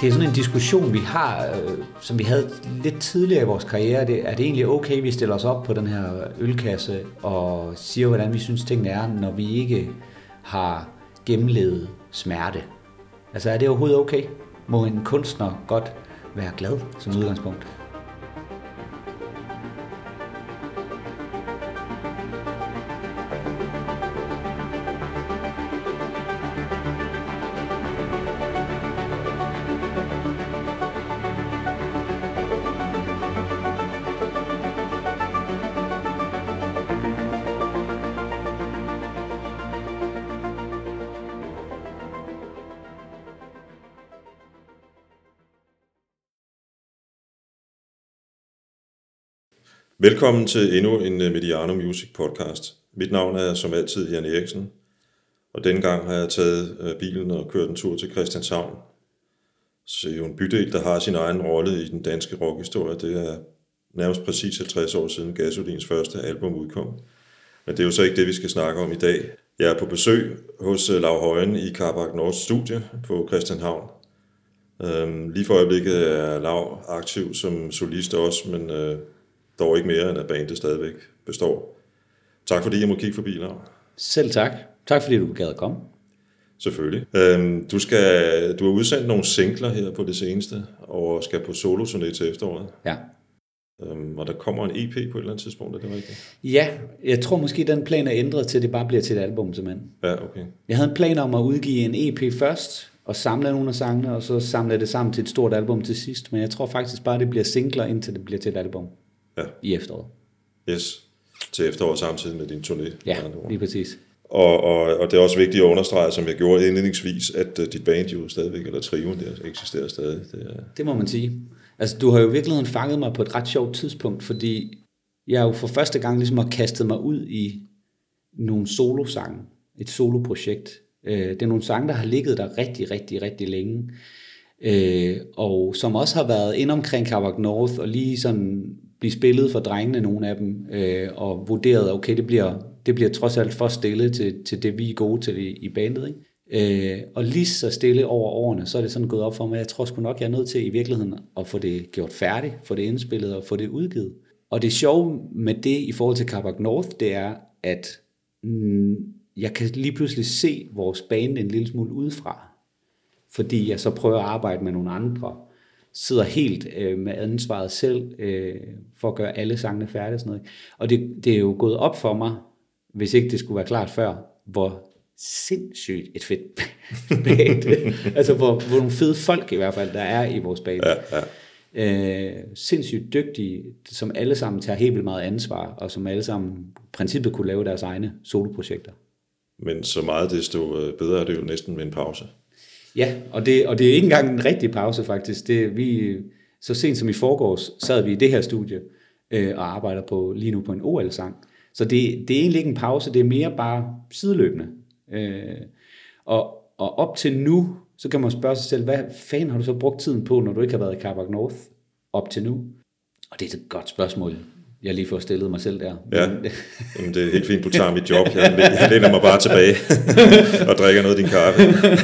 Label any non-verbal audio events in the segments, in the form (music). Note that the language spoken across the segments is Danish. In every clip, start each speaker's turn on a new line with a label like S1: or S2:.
S1: Det er sådan en diskussion, vi har, øh, som vi havde lidt tidligere i vores karriere. Det, er det egentlig okay, vi stiller os op på den her ølkasse og siger, hvordan vi synes, tingene er, når vi ikke har gennemlevet smerte? Altså er det overhovedet okay? Må en kunstner godt være glad som udgangspunkt?
S2: Velkommen til endnu en øh, Mediano Music podcast. Mit navn er som altid Jan Eriksen, og denne gang har jeg taget øh, bilen og kørt en tur til Christianshavn. Så jo en bydel, der har sin egen rolle i den danske rockhistorie. Det er nærmest præcis 50 år siden Gasolins første album udkom. Men det er jo så ikke det, vi skal snakke om i dag. Jeg er på besøg hos øh, Lav Højen i Carbac Nords studie på Christianshavn. Øhm, lige for øjeblikket er Lav aktiv som solist også, men dog ikke mere, end at bandet stadigvæk består. Tak fordi jeg må kigge forbi, Laura.
S1: Selv tak. Tak fordi du gad at komme.
S2: Selvfølgelig. Øhm, du, skal, du har udsendt nogle singler her på det seneste, og skal på solo til efteråret.
S1: Ja.
S2: Øhm, og der kommer en EP på et eller andet tidspunkt, er det rigtigt?
S1: Ja, jeg tror måske, den plan er ændret til, at det bare bliver til et album simpelthen.
S2: Ja, okay.
S1: Jeg havde en plan om at udgive en EP først, og samle nogle af sangene, og så samle det sammen til et stort album til sidst. Men jeg tror faktisk bare, det bliver singler, indtil det bliver til et album
S2: ja.
S1: i efteråret.
S2: Yes, til efteråret samtidig med din turné.
S1: Ja, lige præcis.
S2: Og, og, og det er også vigtigt at understrege, som jeg gjorde indledningsvis, at uh, dit band jo stadigvæk, eller trioen der, eksisterer stadig.
S1: Det, er... det må man sige. Altså, du har jo i virkeligheden fanget mig på et ret sjovt tidspunkt, fordi jeg jo for første gang ligesom har kastet mig ud i nogle solosange, et soloprojekt. Øh, det er nogle sange, der har ligget der rigtig, rigtig, rigtig længe, øh, og som også har været ind omkring Carvac North, og lige sådan blive spillet for drengene, nogle af dem, øh, og vurderet, okay, det bliver, det bliver trods alt for stille til, til det, vi er gode til i, i bandet. Ikke? Øh, og lige så stille over årene, så er det sådan gået op for mig, at jeg tror sgu nok, jeg er nødt til i virkeligheden at få det gjort færdigt, få det indspillet og få det udgivet. Og det sjove med det i forhold til Carbac North, det er, at mm, jeg kan lige pludselig se vores band en lille smule udefra, fordi jeg så prøver at arbejde med nogle andre, sidder helt øh, med ansvaret selv øh, for at gøre alle sangene færdige. Sådan noget. Og det, det er jo gået op for mig, hvis ikke det skulle være klart før, hvor sindssygt et fedt (laughs) band. altså hvor, hvor nogle fede folk i hvert fald, der er i vores band.
S2: Ja, ja.
S1: Øh, sindssygt dygtige, som alle sammen tager helt vildt meget ansvar, og som alle sammen i princippet kunne lave deres egne soloprojekter.
S2: Men så meget desto øh, bedre er det jo næsten med en pause.
S1: Ja, og det, og det er ikke engang en rigtig pause faktisk. Det, vi, så sent som i forgårs sad vi i det her studie øh, og arbejder på lige nu på en OL-sang. Så det, det er egentlig ikke en pause, det er mere bare sideløbende. Øh, og, og op til nu, så kan man spørge sig selv, hvad fanden har du så brugt tiden på, når du ikke har været i Carbac North op til nu? Og det er et godt spørgsmål jeg lige får stillet mig selv der.
S2: Ja, (laughs) Jamen, det er helt fint, du tager mit job. Jeg, jeg læner mig bare tilbage (laughs) og drikker noget af din kaffe.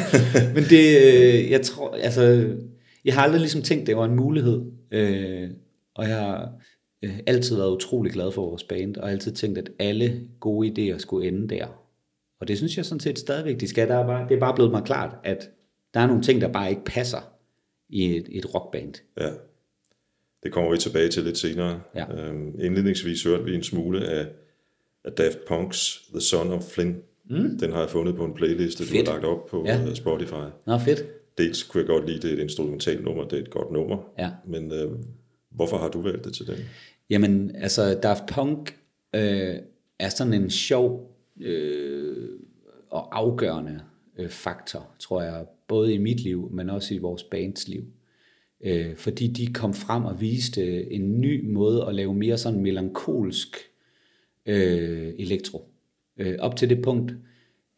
S2: (laughs)
S1: Men det, øh, jeg tror, altså, jeg har aldrig ligesom tænkt, det var en mulighed. Øh, og jeg har øh, altid været utrolig glad for vores band, og altid tænkt, at alle gode idéer skulle ende der. Og det synes jeg sådan set stadigvæk, de skal. Der er bare, det er bare blevet mig klart, at der er nogle ting, der bare ikke passer i et, et rockband.
S2: Ja. Det kommer vi tilbage til lidt senere. Ja. Øhm, indledningsvis hørte vi en smule af, af Daft Punk's The Son of Flynn. Mm. Den har jeg fundet på en playliste, fedt. du har lagt op på ja. Øh, Spotify.
S1: Nå, fedt.
S2: Dels kunne jeg godt lide, det er et instrumentalt nummer, det er et godt nummer.
S1: Ja.
S2: Men øh, hvorfor har du valgt det til den?
S1: Jamen, altså Daft Punk øh, er sådan en sjov øh, og afgørende øh, faktor, tror jeg, både i mit liv, men også i vores bands liv øh, fordi de kom frem og viste en ny måde at lave mere sådan melankolsk øh, elektro. Øh, op til det punkt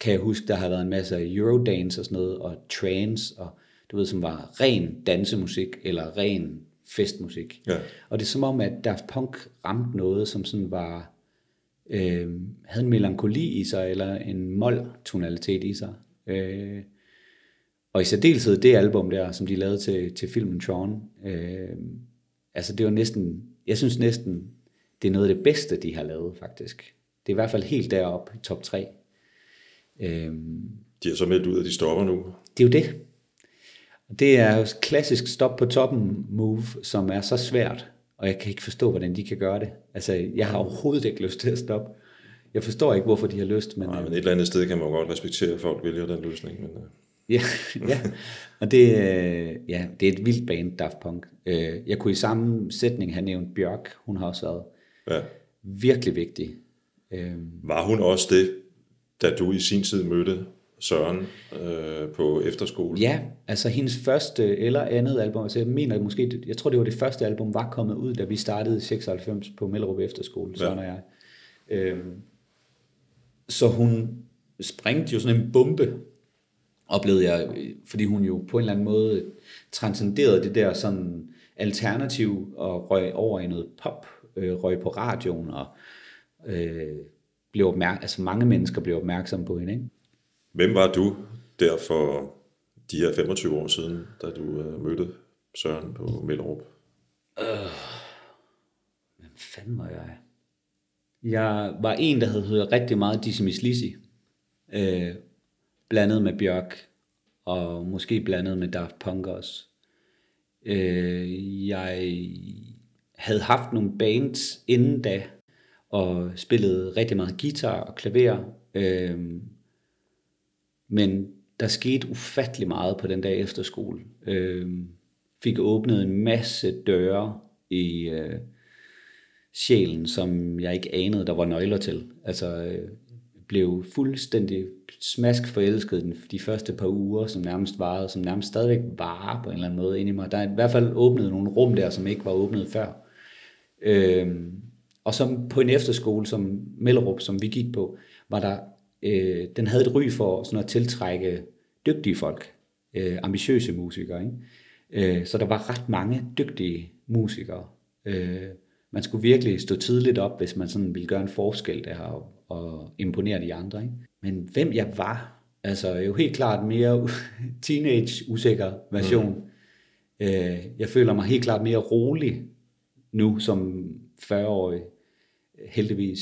S1: kan jeg huske, der har været en masse Eurodance og sådan noget, og trance, og du ved, som var ren dansemusik, eller ren festmusik.
S2: Ja.
S1: Og det er som om, at Daft Punk ramte noget, som sådan var, øh, havde en melankoli i sig, eller en mol tonalitet i sig. Øh, Og i særdeleshed det album der, som de lavede til, til filmen Tron, øh, altså det var næsten, jeg synes næsten, det er noget af det bedste, de har lavet faktisk. Det er i hvert fald helt deroppe i top 3. Øh,
S2: De har så meldt ud, at de stopper nu.
S1: det er jo det. Det er jo klassisk stop på toppen move, som er så svært, og jeg kan ikke forstå, hvordan de kan gøre det. Altså, jeg har overhovedet ikke lyst til at stoppe. Jeg forstår ikke, hvorfor de har lyst, men,
S2: Nej,
S1: øh,
S2: men et eller andet sted kan man jo godt respektere, at folk vælger den løsning. Men, øh,
S1: ja, (laughs) ja. Og det, øh, ja, det er et vildt band, Daft Punk. Øh, Jeg kunne i samme sætning have nævnt Bjørk. Hun har også været
S2: ja.
S1: virkelig vigtig. Øh,
S2: Var hun også det, da du i sin tid mødte Søren øh, på efterskole?
S1: Ja, altså hendes første eller andet album, altså jeg mener måske, jeg tror det var det første album, var kommet ud, da vi startede i 96 på Mellerup Efterskole, sådan og jeg. Øhm, så hun sprængte jo sådan en bombe, oplevede jeg, fordi hun jo på en eller anden måde transcenderede det der sådan alternativ og røg over i noget pop, øh, røg på radioen og øh, blev opmærk- altså mange mennesker blev opmærksomme på hende, ikke?
S2: Hvem var du der for de her 25 år siden, da du øh, mødte Søren på Mellerup?
S1: Hvem fanden var jeg? Jeg var en, der havde hørt rigtig meget Dizzy Miss Lizzy. Øh, blandet med Bjørk, og måske blandet med Daft Punk også. Øh, jeg havde haft nogle bands inden da, og spillede rigtig meget guitar og klaver. Øh, men der skete ufattelig meget på den dag efterskole. Øh, fik åbnet en masse døre i øh, sjælen, som jeg ikke anede, der var nøgler til. Altså, øh, blev fuldstændig smask forelsket den- de første par uger, som nærmest varede, som nærmest stadigvæk varer på en eller anden måde inde i mig. Der er i hvert fald åbnet nogle rum der, som ikke var åbnet før. Øhm, og som på en efterskole som Mellerup, som vi gik på, var der, øh, den havde et ry for sådan at tiltrække dygtige folk, øh, ambitiøse musikere. Ikke? Øh, så der var ret mange dygtige musikere. Øh, man skulle virkelig stå tidligt op, hvis man sådan ville gøre en forskel der og, og imponere de andre. Ikke? Men hvem jeg var, altså jo helt klart mere (laughs) teenage usikker version. Mm. Øh, jeg føler mig helt klart mere rolig nu som 40-årig, heldigvis.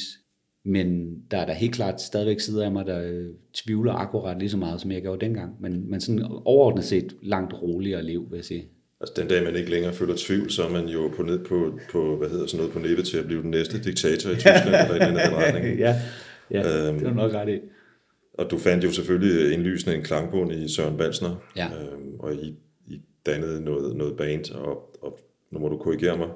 S1: Men der er der helt klart stadigvæk sider af mig, der øh, tvivler akkurat lige så meget, som jeg gjorde dengang. Men, men sådan overordnet set langt roligere liv, vil jeg sige.
S2: Altså den dag, man ikke længere føler tvivl, så er man jo på, ned på, på hvad hedder sådan noget, på næppe til at blive den næste diktator i Tyskland, (laughs) eller i den retning.
S1: ja, ja
S2: Øhm.
S1: det er du nok ret i.
S2: Og du fandt jo selvfølgelig indlysende en klangbund i Søren Balsner,
S1: Ja.
S2: øhm, og I, I dannede noget, noget band, og, og nu må du korrigere mig,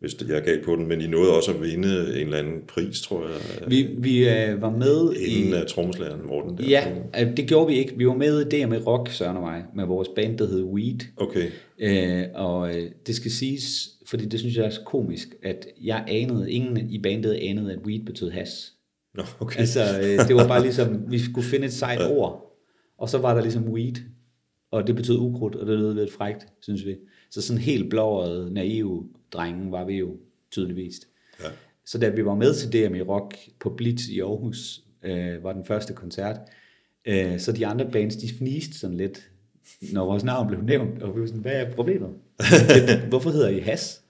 S2: hvis jeg er galt på den, men I nåede også at vinde en eller anden pris, tror jeg,
S1: Vi, vi øh, var med
S2: inden
S1: i...
S2: af trommeslageren Morten. Der.
S1: Ja, øh, det gjorde vi ikke. Vi var med i DM Rock, Søren og mig, med vores band, der hed Weed.
S2: Okay,
S1: Øh, og øh, det skal siges, fordi det synes jeg er så komisk, at jeg anede, ingen i bandet anede, at weed betød has.
S2: Nå, okay.
S1: Altså, øh, det var bare ligesom, (laughs) vi skulle finde et sejt ord, og så var der ligesom weed, og det betød ukrudt, og det lød lidt frægt, synes vi. Så sådan helt blåret, naive drenge var vi jo tydeligvis.
S2: Ja.
S1: Så da vi var med til DM i Rock på Blitz i Aarhus, øh, var den første koncert, øh, så de andre bands, de fniste sådan lidt, når vores navn blev nævnt, og vi var sådan, hvad er problemet? (laughs) Hvorfor hedder I Has?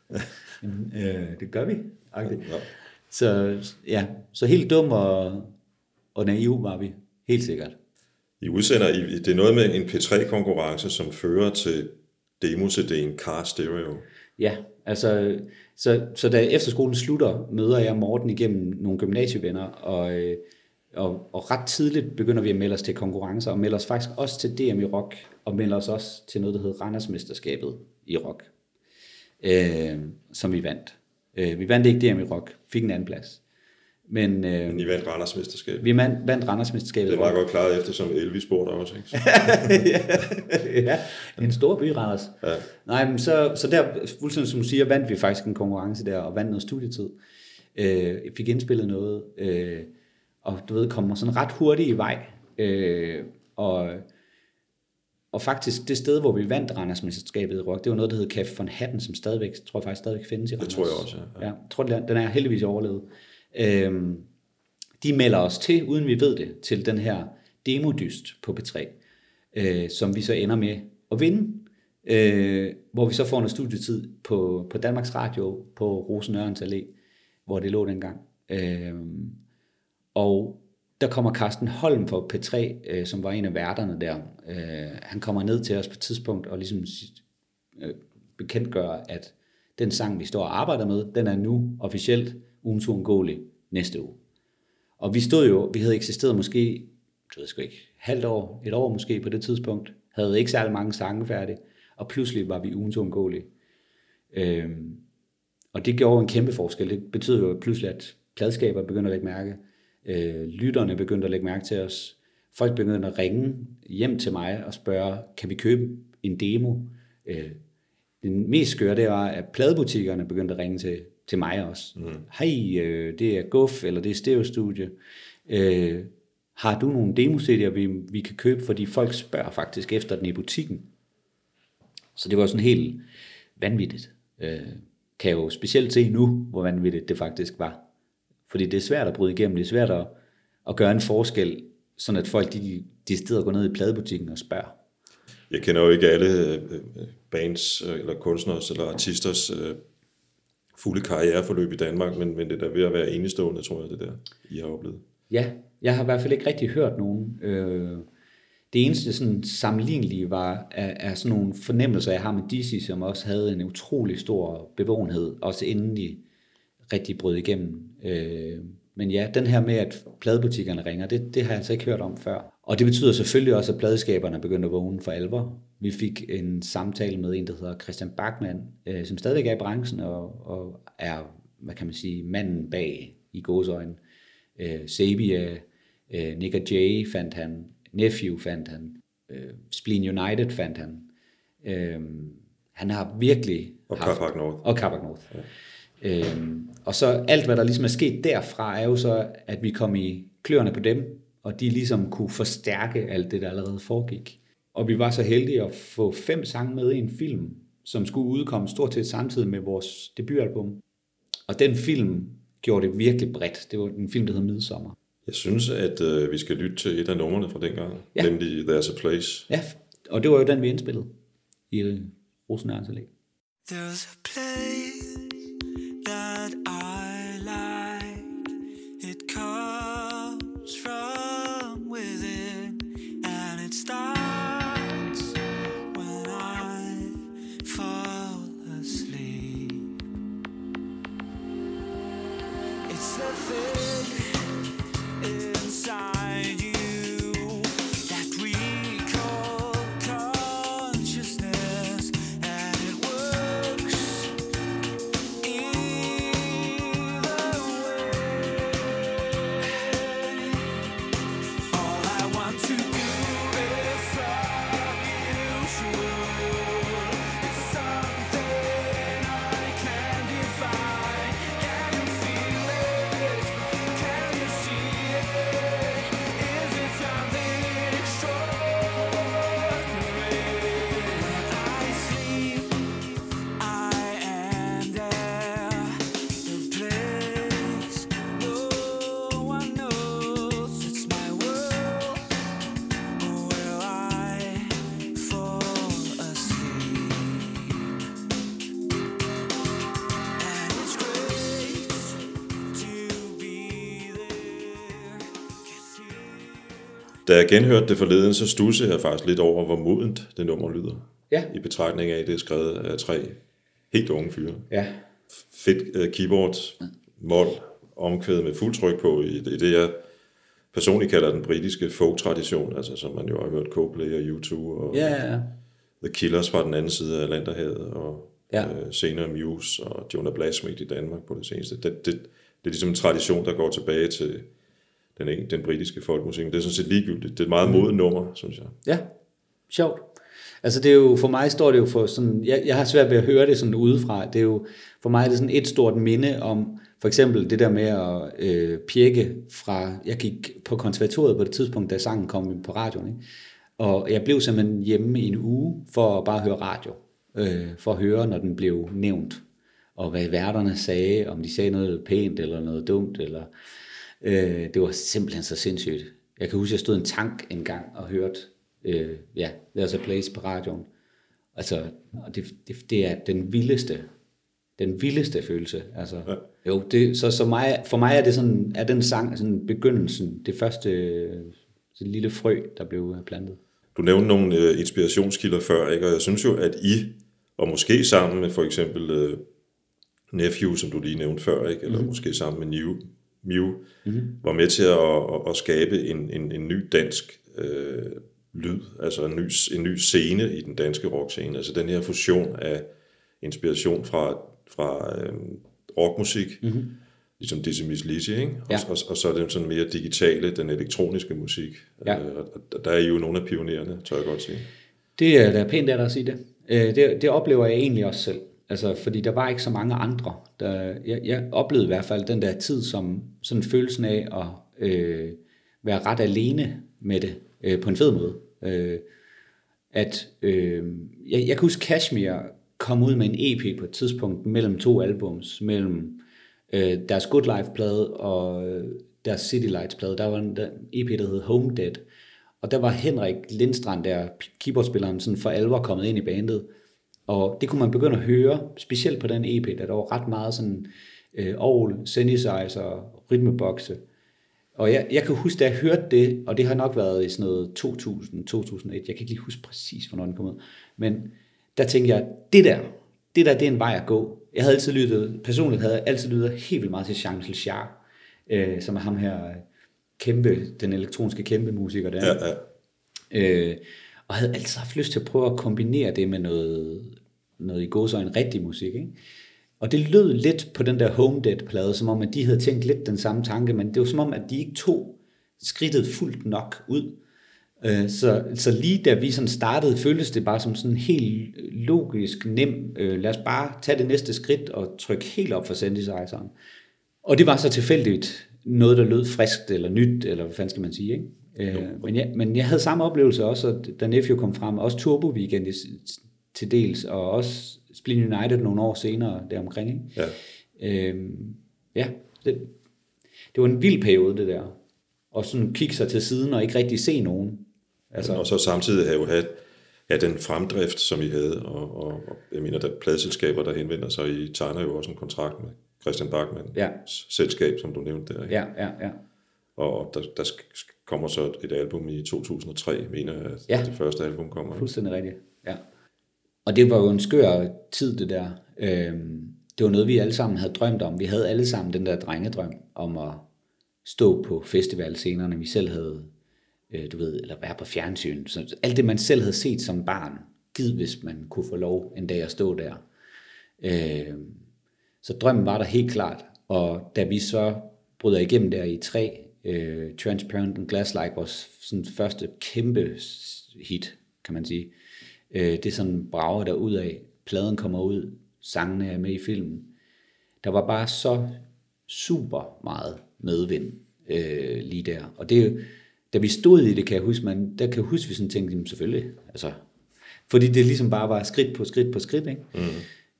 S1: Jamen, øh, det gør vi. agtigt.
S2: Nå.
S1: Så ja, så helt dum og, og naiv var vi, helt sikkert.
S2: I udsender, I, det er noget med en P3-konkurrence, som fører til demo-CD'en Car Stereo.
S1: Ja, altså, så, så da efterskolen slutter, møder jeg Morten igennem nogle gymnasievenner, og, øh, og, og ret tidligt begynder vi at melde os til konkurrencer, og melder os faktisk også til DM i rock, og melder os også til noget, der hedder Randersmesterskabet i rock, øh, som vi vandt. Øh, vi vandt ikke DM i rock, fik en anden plads. Men øh,
S2: Men I vandt Randers mesterskab.
S1: vi vandt, vandt Randersmesterskabet
S2: Det
S1: rock.
S2: godt klaret efter, som Elvis spurgte også. Ikke? (laughs)
S1: ja, en stor by, Randers.
S2: Ja.
S1: Nej, men så, så der, fuldstændig som du siger, vandt vi faktisk en konkurrence der, og vandt noget studietid. Øh, fik indspillet noget, øh, og du ved, kommer sådan ret hurtigt i vej. Øh, og, og faktisk det sted, hvor vi vandt Randersmesterskabet i rock, det var noget, der hed Café von Hatten, som stadigvæk, tror jeg faktisk stadigvæk findes i Randers.
S2: tror jeg også, ja.
S1: ja. ja jeg tror, den er heldigvis overlevet. Øh, de melder os til, uden vi ved det, til den her demodyst på P3. øh, som vi så ender med at vinde, øh, hvor vi så får noget studietid på, på Danmarks Radio på Rosenørens Allé, hvor det lå dengang. Øh, og der kommer Carsten Holm fra P3, øh, som var en af værterne der. Øh, han kommer ned til os på et tidspunkt og ligesom øh, bekendtgør, at den sang, vi står og arbejder med, den er nu officielt ugens uundgåelig næste uge. Og vi stod jo, vi havde eksisteret måske, jeg ved sgu ikke, halvt år, et år måske på det tidspunkt, havde ikke særlig mange sange færdige, og pludselig var vi ugens uundgåelige. Øhm, og det gjorde en kæmpe forskel. Det betød jo pludselig, at pladskaber begynder at lægge mærke. Øh, lytterne begyndte at lægge mærke til os. Folk begyndte at ringe hjem til mig og spørge, kan vi købe en demo? Øh, den mest skøre, det var, at pladebutikkerne begyndte at ringe til, til mig også. Mm. Hej, øh, det er Guf, eller det er Stereo Studio. Øh, har du nogle demo vi, vi kan købe? Fordi folk spørger faktisk efter den i butikken. Så det var sådan helt vanvittigt. Øh, kan jeg jo specielt se nu, hvor vanvittigt det faktisk var. Fordi det er svært at bryde igennem, det er svært at, at gøre en forskel, sådan at folk de, de steder går ned i pladebutikken og spørger.
S2: Jeg kender jo ikke alle øh, bands, øh, eller kunstners, eller artisters øh, fulde karriereforløb i Danmark, men, men det er da ved at være enestående, tror jeg, det der, I har oplevet.
S1: Ja, jeg har i hvert fald ikke rigtig hørt nogen. Øh, det eneste sådan sammenlignelige var, er, er sådan nogle fornemmelser, jeg har med DC, som også havde en utrolig stor bevågenhed, også inden de rigtig brød igennem. Øh, men ja, den her med, at pladebutikkerne ringer, det, det har jeg altså ikke hørt om før. Og det betyder selvfølgelig også, at pladeskaberne er begyndt at vågne for alvor. Vi fik en samtale med en, der hedder Christian Bachmann, øh, som stadigvæk er i branchen og, og er, hvad kan man sige, manden bag i gåsøjne. Øh, Sabia, øh, Nick og Jay fandt han, Nephew fandt han, øh, Spleen United fandt han. Øh, han har virkelig
S2: og haft... Carpac North.
S1: Og Carpac North. Ja. Øhm, og så alt, hvad der ligesom er sket derfra, er jo så, at vi kom i kløerne på dem, og de ligesom kunne forstærke alt det, der allerede foregik. Og vi var så heldige at få fem sange med i en film, som skulle udkomme stort set samtidig med vores debutalbum. Og den film gjorde det virkelig bredt. Det var en film, der hed Midsommer.
S2: Jeg synes, at øh, vi skal lytte til et af numrene fra dengang, ja. nemlig There's a Place.
S1: Ja, og det var jo den, vi indspillede i Rosenørns Allé.
S3: There's a place
S2: Da jeg genhørte det forleden, så stussede jeg faktisk lidt over, hvor modent det nummer lyder.
S1: Ja.
S2: I betragtning af, at det er skrevet af tre helt unge fyre.
S1: Ja,
S2: Fedt uh, keyboard, mål, omkvædet med fuld tryk på, i det, i det jeg personligt kalder den britiske folk-tradition, altså som man jo har hørt Coldplay og U2 og
S1: ja, ja, ja.
S2: The Killers fra den anden side af Atlanterhavet, og
S1: Ja.
S2: øh, senere Muse og Jonah Blasmith i Danmark på det seneste. Det, det, det er ligesom en tradition, der går tilbage til den, den britiske folkmusik. Men Det er sådan set ligegyldigt. Det er et meget modet nummer, synes jeg.
S1: Ja, sjovt. Altså det er jo, for mig står det jo for sådan, jeg, jeg har svært ved at høre det sådan udefra, det er jo, for mig er det sådan et stort minde om, for eksempel det der med at øh, pjekke fra, jeg gik på konservatoriet på det tidspunkt, da sangen kom på radioen, ikke? og jeg blev simpelthen hjemme i en uge for at bare høre radio, øh, for at høre, når den blev nævnt, og hvad værterne sagde, om de sagde noget pænt eller noget dumt, eller øh, det var simpelthen så sindssygt. Jeg kan huske, at jeg stod i en tank en gang og hørte øh, ja, There's a Place på radioen. Altså, og det, det, det er den vildeste, den vildeste følelse. Altså, ja. jo, det, så, så mig, for mig er det sådan, er den sang sådan begyndelsen, det første øh, sådan lille frø, der blev plantet.
S2: Du nævnte nogle øh, inspirationskilder før, ikke? og jeg synes jo, at I, og måske sammen med for eksempel øh, Nephew, som du lige nævnte før, ikke? eller mm. måske sammen med New, Mew, mm. var med til at, at, at skabe en, en, en ny dansk øh, lyd, altså en ny, en ny scene i den danske rockscene. Altså den her fusion af inspiration fra, fra øh, rockmusik, mm-hmm. ligesom Miss Lizzy, ikke? Og,
S1: Ja.
S2: og, og så er det sådan mere digitale, den elektroniske musik.
S1: Ja.
S2: Øh, og der er I jo nogle af pionererne, tør jeg godt sige.
S1: Det er da pænt af dig at sige det. Øh, det. Det oplever jeg egentlig også selv. Altså, fordi der var ikke så mange andre. Der, jeg, jeg oplevede i hvert fald den der tid som sådan følelsen af at øh, være ret alene med det, øh, på en fed måde. Øh, at øh, jeg, jeg kan huske Kashmir kom ud med en EP på et tidspunkt mellem to albums, mellem øh, deres Good Life plade og øh, deres City Lights plade. Der var en der EP, der hed Home Dead. Og der var Henrik Lindstrand, der keyboardspilleren, sådan for alvor kommet ind i bandet. Og det kunne man begynde at høre, specielt på den EP, der der var ret meget sådan øh, orgel, synthesizer, rytmebokse. Og jeg, jeg kan huske, da jeg hørte det, og det har nok været i sådan noget 2000, 2001, jeg kan ikke lige huske præcis, hvornår den kom ud, men der tænkte jeg, det der, det der, det er en vej at gå. Jeg havde altid lyttet, personligt havde jeg altid lyttet helt vildt meget til Jean Michel Jarre, øh, som er ham her øh, kæmpe, den elektroniske kæmpe musiker der.
S2: Ja, ja.
S1: Øh, og havde altid haft lyst til at prøve at kombinere det med noget, noget i gåsøjne rigtig musik. Ikke? Og det lød lidt på den der Home Dead-plade, som om at de havde tænkt lidt den samme tanke, men det var som om, at de ikke tog skridtet fuldt nok ud. Øh, så, så lige da vi sådan startede, føltes det bare som sådan helt logisk, nem, øh, lad os bare tage det næste skridt og trykke helt op for synthesizeren. Og det var så tilfældigt noget, der lød friskt eller nyt, eller hvad fanden skal man sige, ikke? Øh, men, jeg, men jeg havde samme oplevelse også, at da Nephew kom frem, også Turbo Weekend til dels, og også Spleen United nogle år senere deromkring, ikke?
S2: ja.
S1: Øhm, ja, det, det var en vild periode, det der. Og sådan kigge sig til siden og ikke rigtig se nogen.
S2: Altså, og så samtidig have jo have, have den fremdrift, som I havde, og, og, og jeg mener, der er pladselskaber, der henvender sig, I tegner jo også en kontrakt med Christian Bachmann,
S1: Ja.
S2: selskab, som du nævnte der. ikke?
S1: Ja, ja, ja.
S2: Og der, der kommer så et album i 2003, mener jeg, at
S1: Ja.
S2: det første album kommer.
S1: Fuldstændig rigtigt, ja. Og det var jo en skør tid, det der. Øhm, det var noget, vi alle sammen havde drømt om. Vi havde alle sammen den der drengedrøm om at stå på festivalscenerne, vi selv havde, øh, du ved, eller være på fjernsyn. Så alt det, man selv havde set som barn, givet hvis man kunne få lov en dag at stå der. Øh, så drømmen var der helt klart. Og da vi så bryder igennem der i tre, øh, Transparent and Glass-like, vores sådan første kæmpe hit, kan man sige. Øh, det er sådan brager der ud af. Pladen kommer ud, sangene er med i filmen. Der var bare så super meget medvind øh, lige der. Og det er jo, da vi stod i det, kan jeg huske, man, der kan jeg huske, vi sådan tænkte, jamen selvfølgelig, altså, fordi det ligesom bare var skridt på skridt på skridt, ikke? Mm.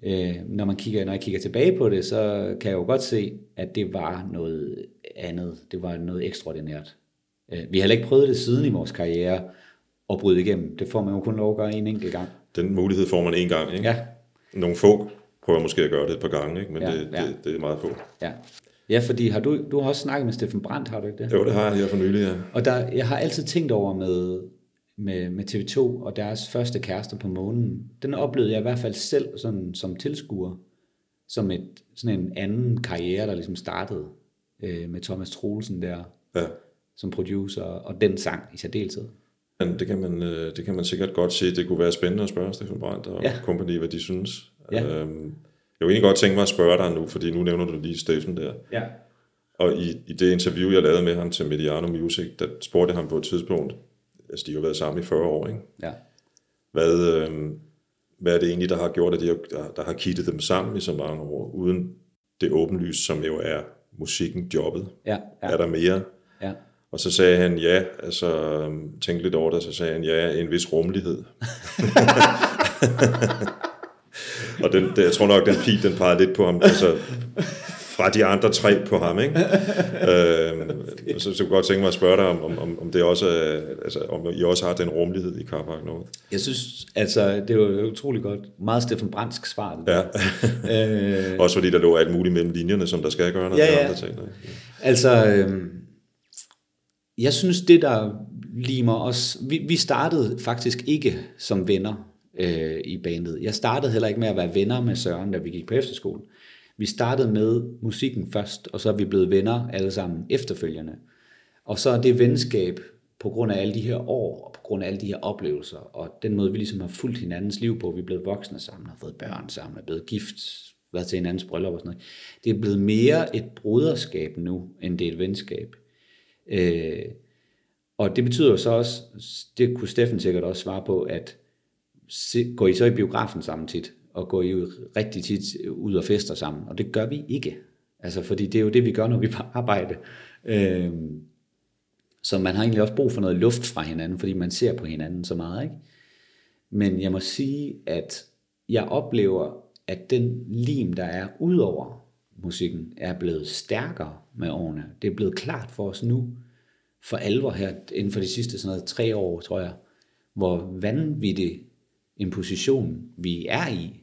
S1: Øh, når, man kigger, når jeg kigger tilbage på det, så kan jeg jo godt se, at det var noget andet. Det var noget ekstraordinært. Øh, vi har heller ikke prøvet det siden i vores karriere at bryde igennem. Det får man jo kun lov at gøre en enkelt gang.
S2: Den mulighed får man en gang. Ikke?
S1: Ja,
S2: Nogle få prøver måske at gøre det et par gange, ikke? men
S1: Ja,
S2: det,
S1: ja.
S2: det, det er meget få.
S1: ja. Ja, fordi har du, du har også snakket med Steffen Brandt, har du ikke det?
S2: Jo, det har jeg her for nylig, ja.
S1: Og der, jeg har altid tænkt over med, med, med TV2 og deres første kærester på månen. Den oplevede jeg i hvert fald selv sådan, som tilskuer, som et, sådan en anden karriere, der ligesom startede øh, med Thomas Troelsen der
S2: ja.
S1: som producer, og den sang i særdeleshed.
S2: Men det kan, man, øh, det kan man sikkert godt se. Det kunne være spændende at spørge Steffen Brandt og Ja. company, hvad de synes.
S1: Ja.
S2: Øhm, jeg vil egentlig godt tænke mig at spørge dig nu, fordi nu nævner du lige Steffen der.
S1: Ja.
S2: Og i, i det interview, jeg lavede med ham til Mediano Music, der spurgte jeg ham på et tidspunkt, altså de har jo været sammen i 40 år, ikke?
S1: Ja.
S2: Hvad, øh, hvad er det egentlig, der har gjort, at de har, der, der har kittet dem sammen i så mange år, uden det åbenlyst, som jo er musikken, jobbet?
S1: Ja.
S2: Ja. Er der mere?
S1: ja.
S2: Og så sagde han ja, altså øhm, tænkte lidt over det, så sagde han ja, en vis rummelighed. (laughs) og den, det, jeg tror nok, den pil, den pegede lidt på ham. Altså, fra de andre tre på ham, ikke? (laughs) øh, så, så kunne godt tænke mig at spørge dig, om, om- om, det også altså, om I også har den rummelighed i Carpark North.
S1: Jeg synes, altså, det var utrolig godt. Meget Steffen Brandsk svar. Det
S2: Ja.
S1: der. øh, (laughs)
S2: Også fordi der lå alt muligt mellem linjerne, som der skal gøre, når
S1: Ja,
S2: der
S1: ja.
S2: andre ting. ikke?
S1: Altså, øh, jeg synes, det der limer os... Vi, vi startede faktisk ikke som venner øh, i bandet. Jeg startede heller ikke med at være venner med Søren, da vi gik på efterskole. Vi startede med musikken først, og så er vi blevet venner alle sammen efterfølgende. Og så er det venskab på grund af alle de her år, og på grund af alle de her oplevelser, og den måde, vi ligesom har fulgt hinandens liv på, vi er blevet voksne sammen, har fået børn sammen, er blevet gift, været til hinandens bryllup og sådan noget. Det er blevet mere et broderskab nu, end det er et venskab. Øh, og det betyder jo så også, det kunne Steffen sikkert også svare på, at se, går I så i biografen sammen tit, og går jo rigtig tit øh, ud og fester sammen, og det gør vi ikke. Altså, fordi det er jo det, vi gør, når vi er på arbejde. Øh, så man har egentlig også brug for noget luft fra hinanden, fordi man ser på hinanden så meget, ikke? Men jeg må sige, at jeg oplever, at den lim, der er ud over musikken, er blevet stærkere med årene. Det er blevet klart for os nu, for alvor her, inden for de sidste sådan noget, tre år, tror jeg, hvor vanvittig en position vi er i,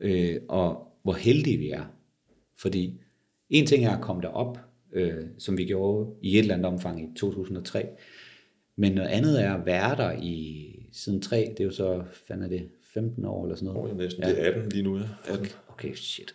S1: øh, og hvor heldige vi er. Fordi en ting er at komme derop, øh, som vi gjorde i et eller andet omfang i 2003, men noget andet er at være der i siden 3, det er jo så, fanden er det, 15 år eller sådan noget.
S2: jeg næsten, det er 18 lige nu, ja. 18.
S1: Okay, shit.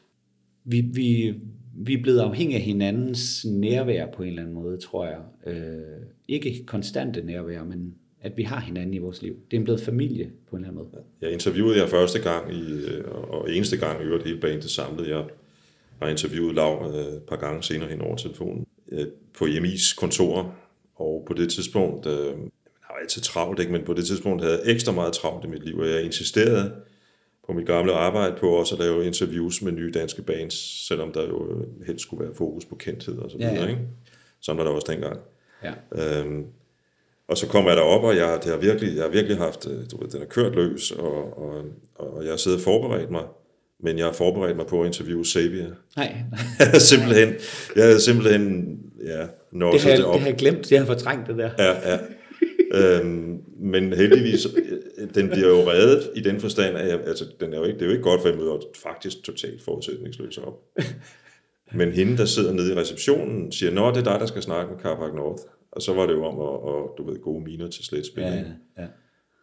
S1: Vi, vi, vi er blevet afhængige af hinandens nærvær på en eller anden måde, tror jeg. Øh, ikke konstante nærvær, men at vi har hinanden i vores liv. Det er blevet familie på en eller anden måde.
S2: Jeg interviewede jer første gang, i, øh, og eneste gang i øvrigt hele bandet samlet. Jeg har interviewet Lav øh, et par gange senere hen over telefonen øh, på EMI's kontor, og på det tidspunkt, øh, jeg har altid travlt, ikke? men på det tidspunkt havde jeg ekstra meget travlt i mit liv, og jeg insisterede på mit gamle arbejde på også at lave interviews med nye danske bands, selvom der jo helst skulle være fokus på kendthed og så
S1: Ja,
S2: videre,
S1: ja.
S2: ikke? Sådan var der også dengang.
S1: Ja.
S2: Øhm, og så kommer jeg derop, og jeg, det har virkelig, jeg har virkelig haft, øh, du ved, den er kørt løs, og, og, og jeg har siddet og forberedt mig, men jeg har forberedt mig på at interviewe Xavier.
S1: Nej.
S2: Jeg (laughs) simpelthen, jeg havde simpelthen, ja,
S1: Det
S2: nosset
S1: har,
S2: det,
S1: jeg,
S2: op.
S1: det har jeg glemt, det har jeg fortrængt det der.
S2: Ja, ja. øhm, men heldigvis, øh, den bliver jo reddet i den forstand, at jeg, altså, den er jo ikke, det er jo ikke godt, for jeg møder faktisk totalt forudsætningsløs op. (laughs) Men hende, der sidder nede i receptionen, siger, Nå, det er dig, der skal snakke med Carpark North. Og så var det jo om at, at du ved, gode miner til slet
S1: Ja,
S2: ja,
S1: ja.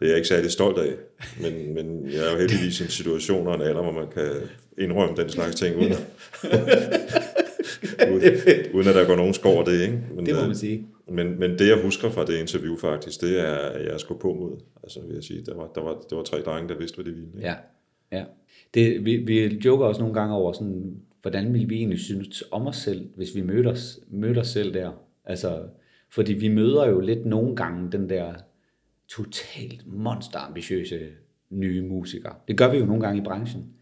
S2: Det er jeg ikke særlig stolt af, men, men jeg er jo heldigvis i en situation og en alder, hvor man kan indrømme den slags ting, uden, uden, uden at der går nogen skår over det. Ikke? Men,
S1: Det må
S2: øh,
S1: man sige.
S2: men, men det, jeg husker fra det interview faktisk, det er, at jeg skulle på mod. Altså vil jeg sige, der var, der var, der var tre drenge, der vidste, hvad de ville. Ikke?
S1: Ja, ja. Det, vi, vi joker også nogle gange over, sådan, hvordan ville vi egentlig synes om os selv, hvis vi mødte os, mødte os selv der. Altså, fordi vi møder jo lidt nogle gange den der totalt monsterambitiøse nye musikere. Det gør vi jo nogle gange i branchen.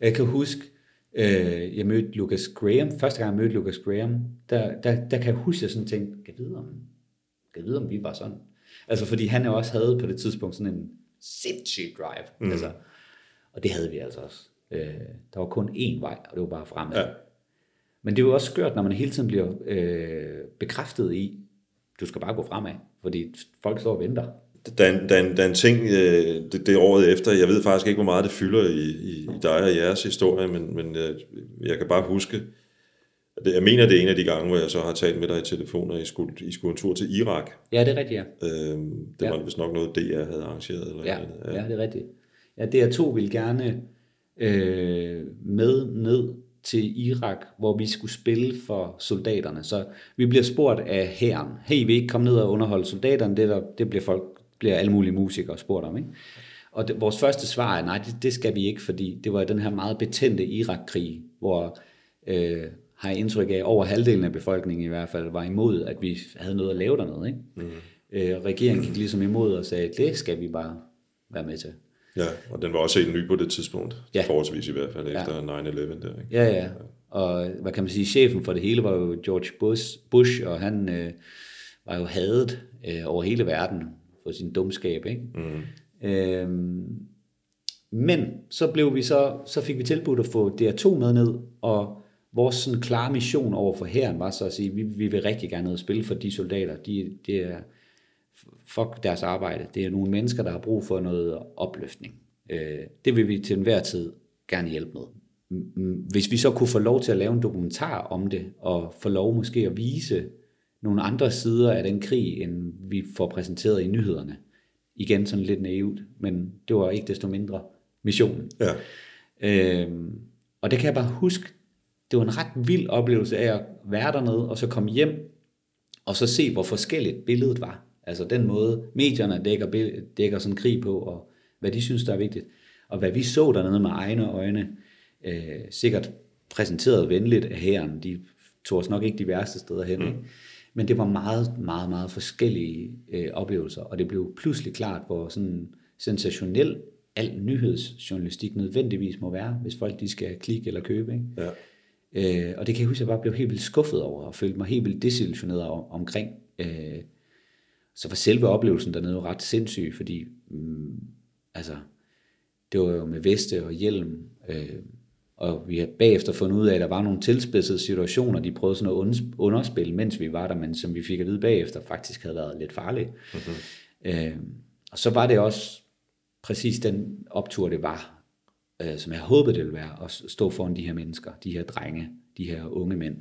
S1: Jeg kan huske, øh, jeg mødte Lucas Graham, første gang jeg mødte Lucas Graham, der, der, der kan jeg huske, at jeg sådan tænkte, kan vide om, kan vide, om vi var sådan? Altså, fordi han jo også havde på det tidspunkt sådan en sindssyg drive. Mm. Altså, og det havde vi altså også. Øh, der var kun én vej, og det var bare fremad.
S2: Ja.
S1: Men det er jo også skørt, når man hele tiden bliver øh, bekræftet i, du skal bare gå fremad, fordi folk står og venter.
S2: Der, er en, der, er en, der er en ting, øh, det, det året efter, jeg ved faktisk ikke, hvor meget det fylder i, i, i dig og jeres historie, men, men jeg, jeg kan bare huske, jeg mener, det er en af de gange, hvor jeg så har talt med dig i telefon, og I skulle, I skulle en tur til Irak.
S1: Ja, det er rigtigt, ja.
S2: Øhm, det
S1: Ja.
S2: var vist nok noget, DR havde arrangeret. Eller
S1: Ja,
S2: noget.
S1: ja, det er rigtigt. Ja, DR2 ville gerne øh, med ned til Irak, hvor vi skulle spille for soldaterne. Så vi bliver spurgt af hæren, hey, vil I ikke komme ned og underholde soldaterne? Det, der, det bliver folk, bliver alle mulige musikere spurgt om, ikke? Og det, vores første svar er, nej, det, det skal vi ikke, fordi det var den her meget betændte Irak-krig, hvor øh, har jeg indtryk af, over halvdelen af befolkningen i hvert fald var imod, at vi havde noget at lave dernede. Ikke? Mm. Øh, regeringen gik ligesom imod og sagde, det skal vi bare være med til.
S2: Ja, og den var også helt ny på det tidspunkt,
S1: Ja.
S2: ja. forholdsvis i hvert fald, efter 9-11 der. Ikke?
S1: Ja, ja. Og hvad kan man sige, chefen for det hele var jo George Bush, Bush og han øh, var jo hadet øh, over hele verden for sin dumskab, ikke? Mm. Øhm, men så blev vi så, så fik vi tilbudt at få DR2 med ned og vores sådan klare mission over for herren var så at sige, vi, vi vil rigtig gerne ud og spille for de soldater. De, det er, fuck deres arbejde. Det er nogle mennesker, der har brug for noget opløftning. Øh, det vil vi til enhver tid gerne hjælpe med. Hvis vi så kunne få lov til at lave en dokumentar om det, og få lov måske at vise nogle andre sider af den krig, end vi får præsenteret i nyhederne. Igen sådan lidt naivt, men det var ikke desto mindre missionen.
S2: Ja.
S1: Øhm, og det kan jeg bare huske, det var en ret vild oplevelse af at være dernede, og så komme hjem, og så se, hvor forskelligt billedet var. Altså den måde, medierne dækker, dækker sådan krig på, og hvad de synes, der er vigtigt. Og hvad vi så dernede med egne øjne, øh, sikkert præsenteret venligt af herren. De tog os nok ikke de værste steder hen. Mm. Men det var meget, meget, meget forskellige øh, oplevelser, og det blev pludselig klart, hvor sådan sensationel al nyhedsjournalistik nødvendigvis må være, hvis folk de skal klikke eller købe. Ikke?
S2: Ja.
S1: Øh, og det kan jeg huske, at jeg bare blev helt vildt skuffet over, og følte mig helt vildt desillusioneret om, omkring. Øh, så var selve oplevelsen dernede jo ret sindssyg, fordi mm, altså, det var jo med veste og hjelm, øh, og vi har bagefter fundet ud af, at der var nogle tilspidsede situationer, de prøvede sådan at underspille, mens vi var der, men som vi fik at vide bagefter, faktisk havde været lidt farlige. Mm-hmm. Øh, og så var det også præcis den optur, det var, øh, som jeg håbede, det ville være, at stå foran de her mennesker, de her drenge, de her unge mænd.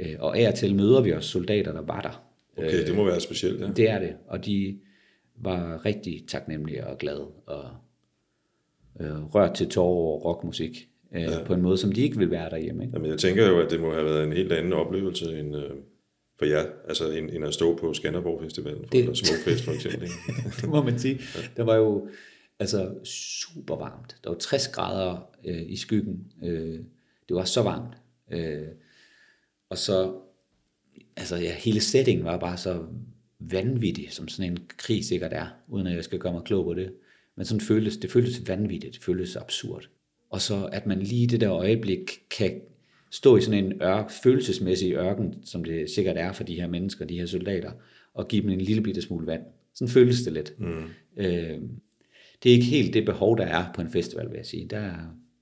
S1: Øh, og af og til møder vi også soldater, der var der.
S2: Okay, det må være specielt, ja.
S1: Det er det, og de var rigtig taknemmelige og glade og øh, rørt til tårer over rockmusik øh, ja. på en måde, som de ikke vil være derhjemme. Ikke?
S2: Jamen, jeg tænker jo, at det må have været en helt anden oplevelse end øh, for jer, altså end, end at stå på Skanderborg Festivalen, for,
S1: Det-
S2: eller Smukfest for eksempel. Ikke? (laughs)
S1: det må man sige. Der var jo altså super varmt. Der var 60 grader øh, i skyggen. Øh, det var så varmt. Øh, og så, altså ja, hele settingen var bare så vanvittig, som sådan en krig sikkert er, uden at jeg skal gøre mig klog på det. Men sådan føltes, det føltes vanvittigt, det føltes absurd. Og så at man lige i det der øjeblik kan stå i sådan en ørk, følelsesmæssig ørken, som det sikkert er for de her mennesker, de her soldater, og give dem en lille bitte smule vand. Sådan føles det lidt. Mm. Øh, det er ikke helt det behov, der er på en festival, vil jeg sige. Der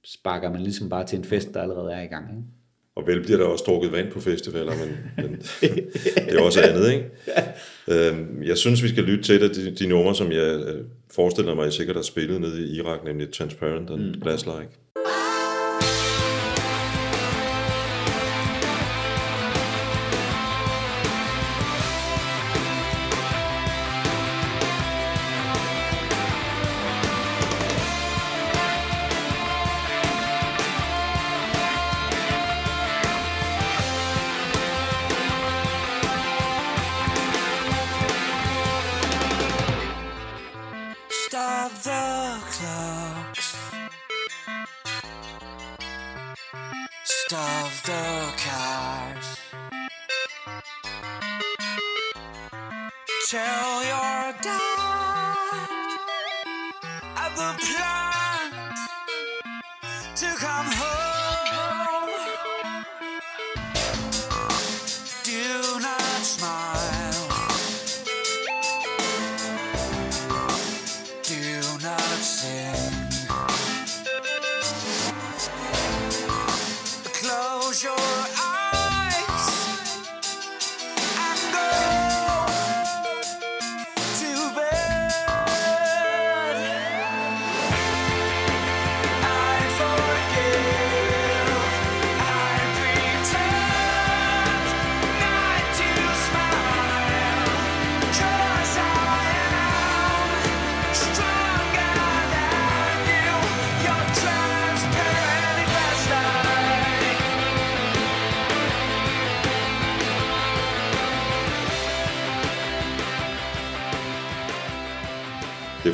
S1: sparker man ligesom bare til en fest, der allerede er i gang. Ikke?
S2: Og vel bliver der også drukket vand på festivaler, men, men (laughs) det er også andet, ikke? Øhm, Jeg synes, vi skal lytte til et af de, de numre, som jeg øh, forestiller mig, I sikkert har spillet nede i Irak, nemlig Transparent and mm. Glass-like.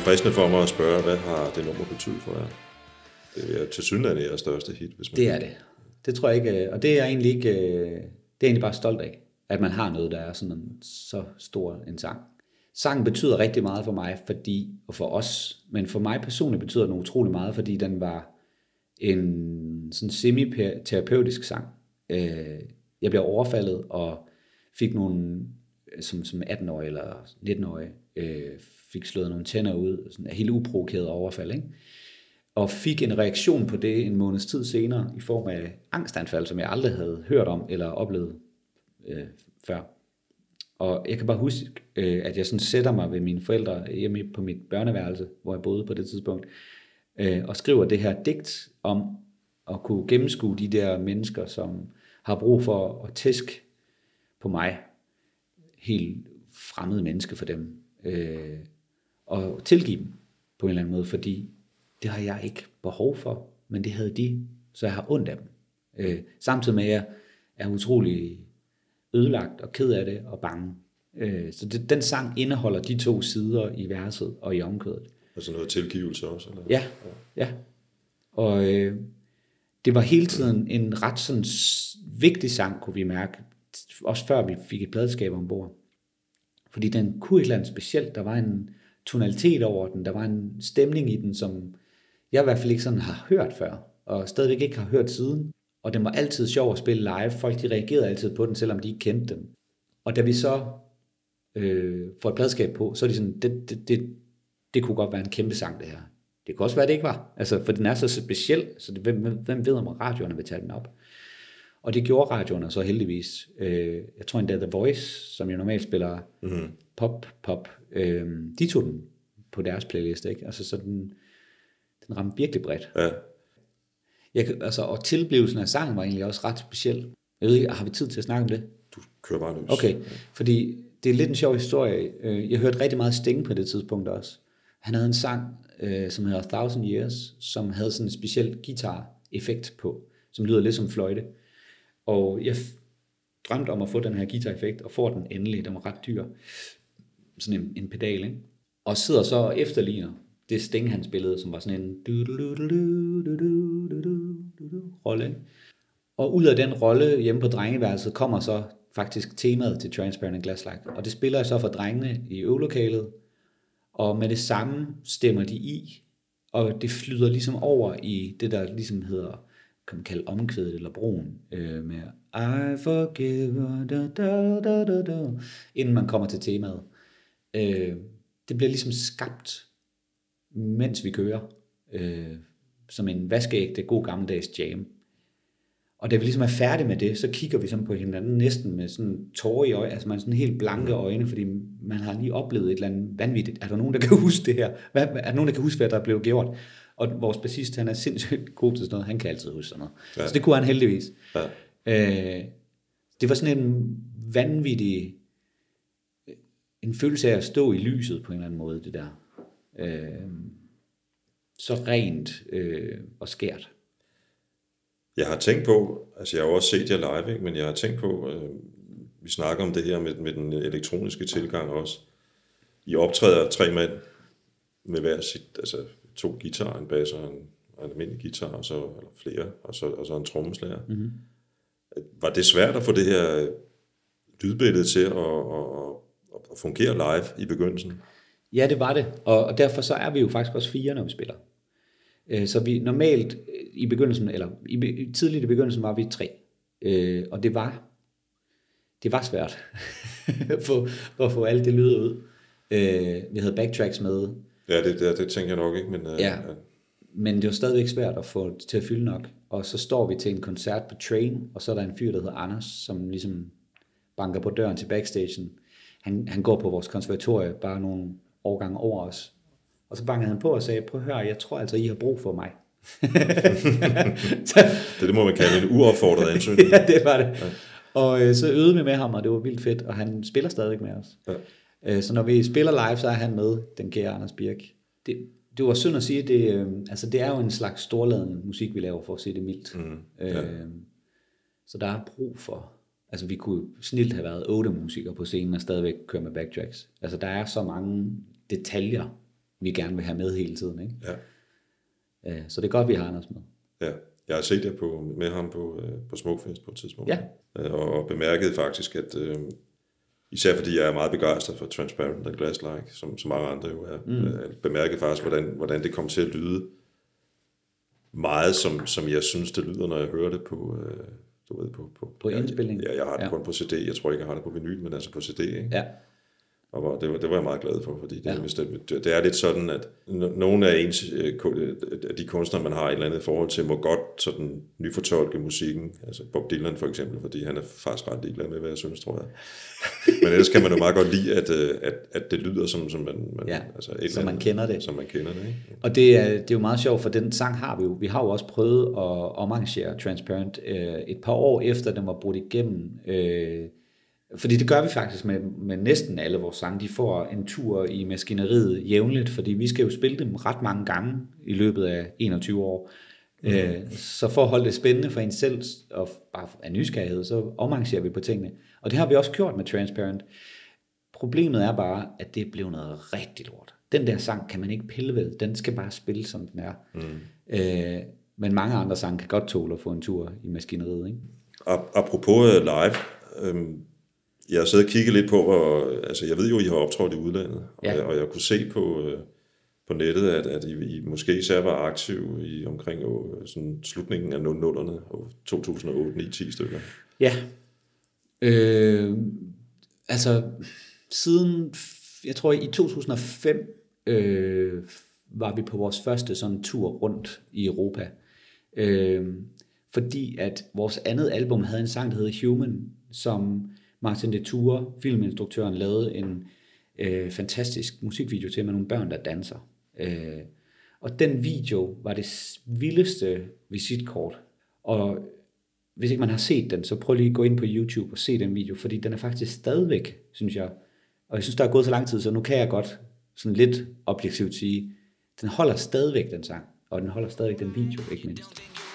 S2: Fristende for mig at spørge, hvad har det nummer betydet for jer? Det er til synligheden jeres største hit, hvis man
S1: Det er det. Det tror jeg ikke, øh, og det er jeg egentlig ikke, øh, det er jeg egentlig bare stolt af, at man har noget, der er sådan en, så stor en sang. Sangen betyder rigtig meget for mig, fordi, og for os, men for mig personligt betyder den utrolig meget, fordi den var en sådan semi-terapeutisk sang. Øh, Jeg blev overfaldet og fik nogle, som, som 18-årig eller 19-årig, øh, fik slået nogle tænder ud, sådan en helt uprovokeret overfald, ikke? og fik en reaktion på det en måneds tid senere i form af angstanfald, som jeg aldrig havde hørt om eller oplevet øh, før. Og jeg kan bare huske, øh, at jeg sådan sætter mig ved mine forældre hjemme på mit børneværelse, hvor jeg boede på det tidspunkt, øh, og skriver det her digt om at kunne gennemskue de der mennesker, som har brug for at tæske på mig, helt fremmede menneske for dem, øh, og tilgive dem på en eller anden måde, fordi det har jeg ikke behov for, men det havde de, så jeg har ondt af dem. Øh, samtidig med, at jeg er utrolig ødelagt og ked af det og bange. Øh, så det, den sang indeholder de to sider i verset og i omkvædet.
S2: Altså noget tilgivelse også? Eller?
S1: Ja, ja. Og øh, det var hele tiden en ret sådan vigtig sang, kunne vi mærke, også før vi fik et pladeskab ombord. Fordi den kunne et eller andet specielt. Der var en tonalitet over den, der var en stemning i den, som jeg i hvert fald ikke sådan har hørt før, og stadigvæk ikke har hørt siden. Og den var altid sjov at spille live. Folk de reagerede altid på den, selvom de ikke kendte den. Og da vi så øh, får et pladskab på, så er de sådan, det, det, det, det kunne godt være en kæmpe sang, det her. Det kunne også være, det ikke var. Altså, for den er så speciel, så det, hvem, hvem- hvem ved, om radioerne vil tage den op? Og det gjorde radioerne så heldigvis. Øh, jeg tror endda The Voice, som jo normalt spiller mm-hmm. pop, pop, øh, de tog den på deres playlist, ikke? Altså, så den, den ramte virkelig bredt.
S2: Ja.
S1: Jeg, altså, og tilblivelsen af sangen var egentlig også ret speciel. Jeg ved ikke, har vi tid til at snakke om det?
S2: Du kører bare løs.
S1: Okay, fordi det er lidt en sjov historie. Øh, Jeg hørte rigtig meget Sting på det tidspunkt også. Han havde en sang, øh, som hedder Thousand Years, som havde sådan en speciel guitar-effekt på, som lyder lidt som fløjte. Og jeg drømte om at få den her guitar-effekt, og får den endelig. Den var ret dyr. Sådan en, en pedal, ikke? Og sidder så og efterligner det Sting, han spillede, som var sådan en rolle, ikke? Og ud af den rolle hjemme på drengeværelset kommer så faktisk temaet til Transparent and Glass-like. Og det spiller jeg så for drengene i øvelokalet, og med det samme stemmer de i, og det flyder ligesom over i det, der ligesom hedder, kan man kalde omkvædet eller broen, øh, med I forgive, da, da, da, da, da, inden man kommer til temaet. Øh, det bliver ligesom skabt, mens vi kører, øh, som en vaskeægte, god gammeldags jam. Og da vi ligesom er færdige med det, så kigger vi sådan på hinanden næsten med sådan tårer i øjnene, altså man er sådan helt blanke øjne, fordi man har lige oplevet et eller andet vanvittigt. Er der nogen, der kan huske det her? Hvad, er der nogen, der kan huske, hvad der blev gjort? Og vores bassist, han er sindssygt god til sådan noget, han kan altid huske sådan noget. Ja. Så det kunne han heldigvis.
S2: Ja.
S1: Øh, det var sådan en vanvittig, en følelse af at stå i lyset på en eller anden måde, det der. Øh, så rent øh, og skært.
S2: Jeg har tænkt på, altså jeg har også set jer live, ikke? men jeg har tænkt på, øh, vi snakker om det her med, med den elektroniske tilgang også. I optræder tre mand med hver sit, altså to guitarer, en bass og en, og en almindelig guitar, og så, eller flere, og så, og så en trommeslager. Mm-hmm. Var det svært at få det her lydbillede til at, at, at, at fungere live i begyndelsen?
S1: Ja, det var det. Og, og derfor så er vi jo faktisk også fire, når vi spiller. Øh, Så vi normalt øh, i begyndelsen, eller i, tidligt i begyndelsen var vi tre. Øh, Og det var, det var svært (laughs) for, for at få alt det lyd ud. Øh, Vi havde backtracks med,
S2: Ja, det, det, det tænker jeg nok ikke, men øh,
S1: Ja. men det var stadigvæk svært at få det til at fylde nok. Og så står vi til en koncert på Train, og så er der en fyr, der hedder Anders, som ligesom banker på døren til backstagen. Han, han går på vores konservatorie, bare nogle årgange over os. Og så bankede han på og sagde, prøv at høre, jeg tror altså, I har brug for mig. så, (laughs)
S2: det, det må man kalde en uopfordret (laughs) ansøgning.
S1: ja, det var det. Ja. Og øh, så øvede vi med ham, og det var vildt fedt, og han spiller stadig med os.
S2: Ja.
S1: Øh, så når vi spiller live, så er han med, den kære Anders Birk. Det, det var synd at sige, det, øh, altså det er jo en slags storladen musik, vi laver, for at sige det mildt. Mm,
S2: ja.
S1: øh, så der er brug for, altså vi kunne snilt have været otte musikere på scenen og stadigvæk køre med backtracks. Altså der er så mange detaljer, vi gerne vil have med hele tiden. Ikke?
S2: Ja.
S1: Øh, så det er godt, vi har Anders med.
S2: Ja, jeg har set jer på, med ham på, på Smukfest på et tidspunkt.
S1: Ja.
S2: Og, og bemærkede faktisk, at øh, især fordi jeg er meget begejstret for Transparent and Glass-like, som, som mange andre jo er, mm. øh, bemærkede faktisk, hvordan, hvordan det kom til at lyde meget, som, som jeg synes, det lyder, når jeg hører det på... Øh, du ved, på, på,
S1: På indspilning.
S2: Ja, jeg har det
S1: ja.
S2: kun på CD. Jeg tror ikke, jeg har det på vinyl, men altså på CD. Ikke?
S1: Ja,
S2: Og hvor- det var, det var jeg meget glad for, fordi det,
S1: Ja.
S2: det, det er lidt sådan, at no- nogle af, ens, øh, øh, af de kunstnere, man har et eller andet forhold til, må godt sådan nyfortolke musikken. Altså Bob Dylan for eksempel, fordi han er faktisk ret ligeglad med, hvad jeg synes, tror jeg. (laughs) Men ellers kan man jo meget godt lide, at, øh, at, at det lyder som, som man, man,
S1: Ja,
S2: altså et
S1: som man
S2: andet,
S1: kender det.
S2: Som man kender det, ikke?
S1: Og det er, det er jo meget sjovt, for den sang har vi jo. Vi har jo også prøvet at omarrangere Transparent øh, et par år efter, den var brudt igennem. Øh, fordi det gør vi faktisk med, med næsten alle vores sange. De får en tur i maskineriet jævnligt, fordi vi skal jo spille dem ret mange gange i løbet af 21 år. Mm. Øh, så for at holde det spændende for en selv, og bare af nysgerrighed, så omarrangerer vi på tingene. Og det har vi også gjort med Transparent. Problemet er bare, at det blev noget rigtig lort. Den der sang kan man ikke pille ved. Den skal bare spille, som den er. Mm. Øh, men mange andre sange kan godt tåle at få en tur i maskineriet. Ikke?
S2: Ap- Apropos øh, live, øhm, jeg har siddet og kigget lidt på, hvor, altså jeg ved jo, I har optrådt i udlandet,
S1: Ja.
S2: og, jeg, og jeg kunne se på, øh, på nettet, at, at I, I måske især var aktive i omkring øh, sådan slutningen af 00'erne, og 2008, 9, 10 stykker.
S1: Ja. Øh, altså, siden, jeg tror i 2005, øh, var vi på vores første sådan tur rundt i Europa. Øh, fordi at vores andet album havde en sang, der hedder Human, som Martin de Tour, filminstruktøren, lavede en øh, fantastisk musikvideo til med nogle børn, der danser. Øh, og den video var det vildeste visitkort. Og hvis ikke man har set den, så prøv lige at gå ind på YouTube og se den video, fordi den er faktisk stadigvæk, synes jeg, og jeg synes, der er gået så lang tid, så nu kan jeg godt sådan lidt objektivt sige, den holder stadigvæk den sang, og den holder stadigvæk den video, ikke mindst.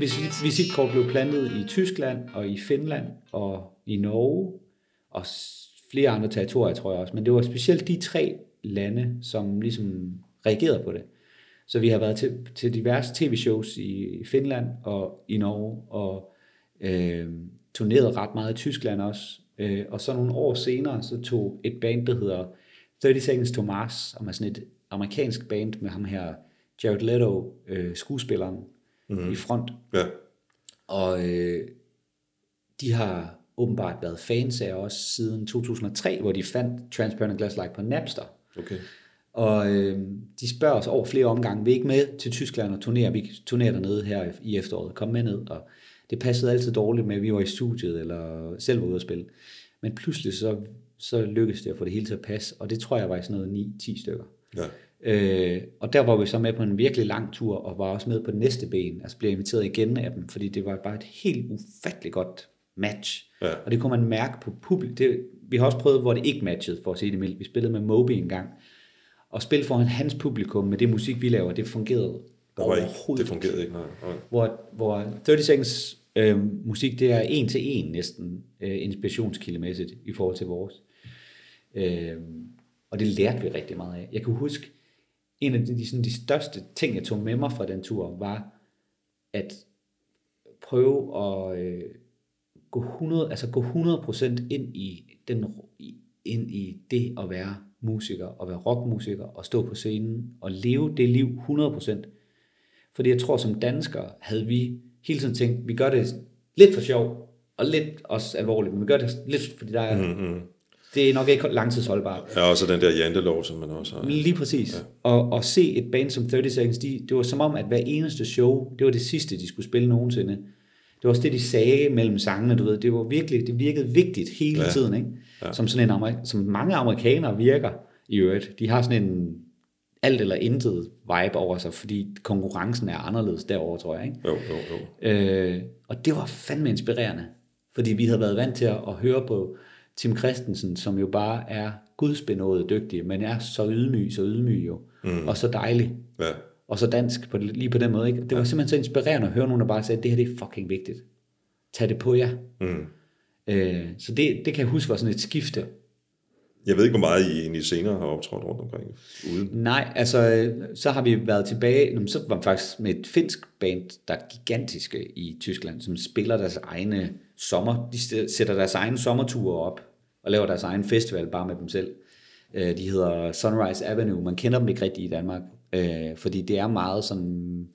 S1: Det visitkort blev plantet i Tyskland og i Finland og i Norge og flere andre territorier, tror jeg også. Men det var specielt de tre lande, som ligesom reagerede på det. Så vi har været til, til diverse tv-shows i Finland og i Norge, og øh, turneret ret meget i Tyskland også. Øh, og så nogle år senere, så tog et band, der hedder 30 Seconds to Mars, som er sådan et amerikansk band med ham her, Jared Leto, øh, skuespilleren, mm-hmm. i front.
S2: Ja,
S1: Og øh, de har åbenbart været fans af os siden 2003, hvor de fandt Transparent Glass Like på Napster.
S2: okay.
S1: Og øh, de spørger os over flere omgange, vi er ikke med til Tyskland og turnere, vi turnerer dernede her i- i efteråret, kom med ned. Og det passede altid dårligt med, at vi var i studiet eller selv var ude at spille. Men pludselig så, så lykkedes det at få det hele til at passe, og det tror jeg var i sådan noget 9-10 stykker.
S2: Ja.
S1: Øh, og der var vi så med på en virkelig lang tur, og var også med på næste ben, altså blev inviteret igen af dem, fordi det var bare et helt ufatteligt godt match.
S2: Ja.
S1: Og det kunne man mærke på publikum. Det, vi har også prøvet, hvor det ikke matchede, for at sige det mildt. Vi spillede med Moby en gang, og spille foran hans publikum med det musik, vi laver, det fungerede
S2: Der var ikke, det fungerede ikke, nej. nej.
S1: hvor, hvor 30 Seconds øh, musik, det er en til en næsten øh, inspirationskildemæssigt i forhold til vores. Øh, og det lærte vi rigtig meget af. Jeg kan huske, en af de, sådan, de største ting, jeg tog med mig fra den tur, var, at prøve at øh, gå 100, altså gå 100% ind i, den, i- ind i det at være musiker, og være rockmusiker, og stå på scenen, og leve det liv 100%. Fordi jeg tror, som danskere havde vi hele tiden tænkt, vi gør det lidt for sjov, og lidt også alvorligt, men vi gør det lidt, fordi der er, mm-hmm det er nok ikke langtidsholdbart.
S2: Ja, og så den der jantelov, som man også har.
S1: Lige præcis. Ja. Og, og se et band som 30 Seconds, de, det var som om, at hver eneste show, det var det sidste, de skulle spille nogensinde. Det var også det, de sagde mellem sangene, du ved. Det var virkelig, det virkede vigtigt hele ja. tiden, ikke? Ja. Som sådan en, amerik- som mange amerikanere virker i øvrigt. De har sådan en alt eller intet vibe over sig, fordi konkurrencen er anderledes derovre, tror jeg, ikke?
S2: Jo, jo, jo.
S1: Øh, og det var fandme inspirerende, fordi vi havde været vant til at, at høre på Tim Christensen, som jo bare er gudsbenået dygtig, men er så ydmyg, så ydmyg jo, mm. og så dejlig,
S2: Ja.
S1: og så dansk, på, lige på den måde. Ikke? Det var simpelthen så inspirerende at høre nogen, der bare sagde, det her det er fucking vigtigt. Tag det på jer.
S2: Mm.
S1: Øh, så det, det kan jeg huske var sådan et skifte.
S2: Jeg ved ikke, hvor meget I egentlig senere har optrådt rundt omkring Ude.
S1: Nej, altså, så har vi været tilbage, så var vi faktisk med et finsk band, der er gigantiske i Tyskland, som spiller deres egne sommer, de sætter deres egne sommerture op, og laver deres egen festival bare med dem selv. Øh, de hedder Sunrise Avenue, man kender dem ikke rigtigt i Danmark, øh, fordi det er meget sådan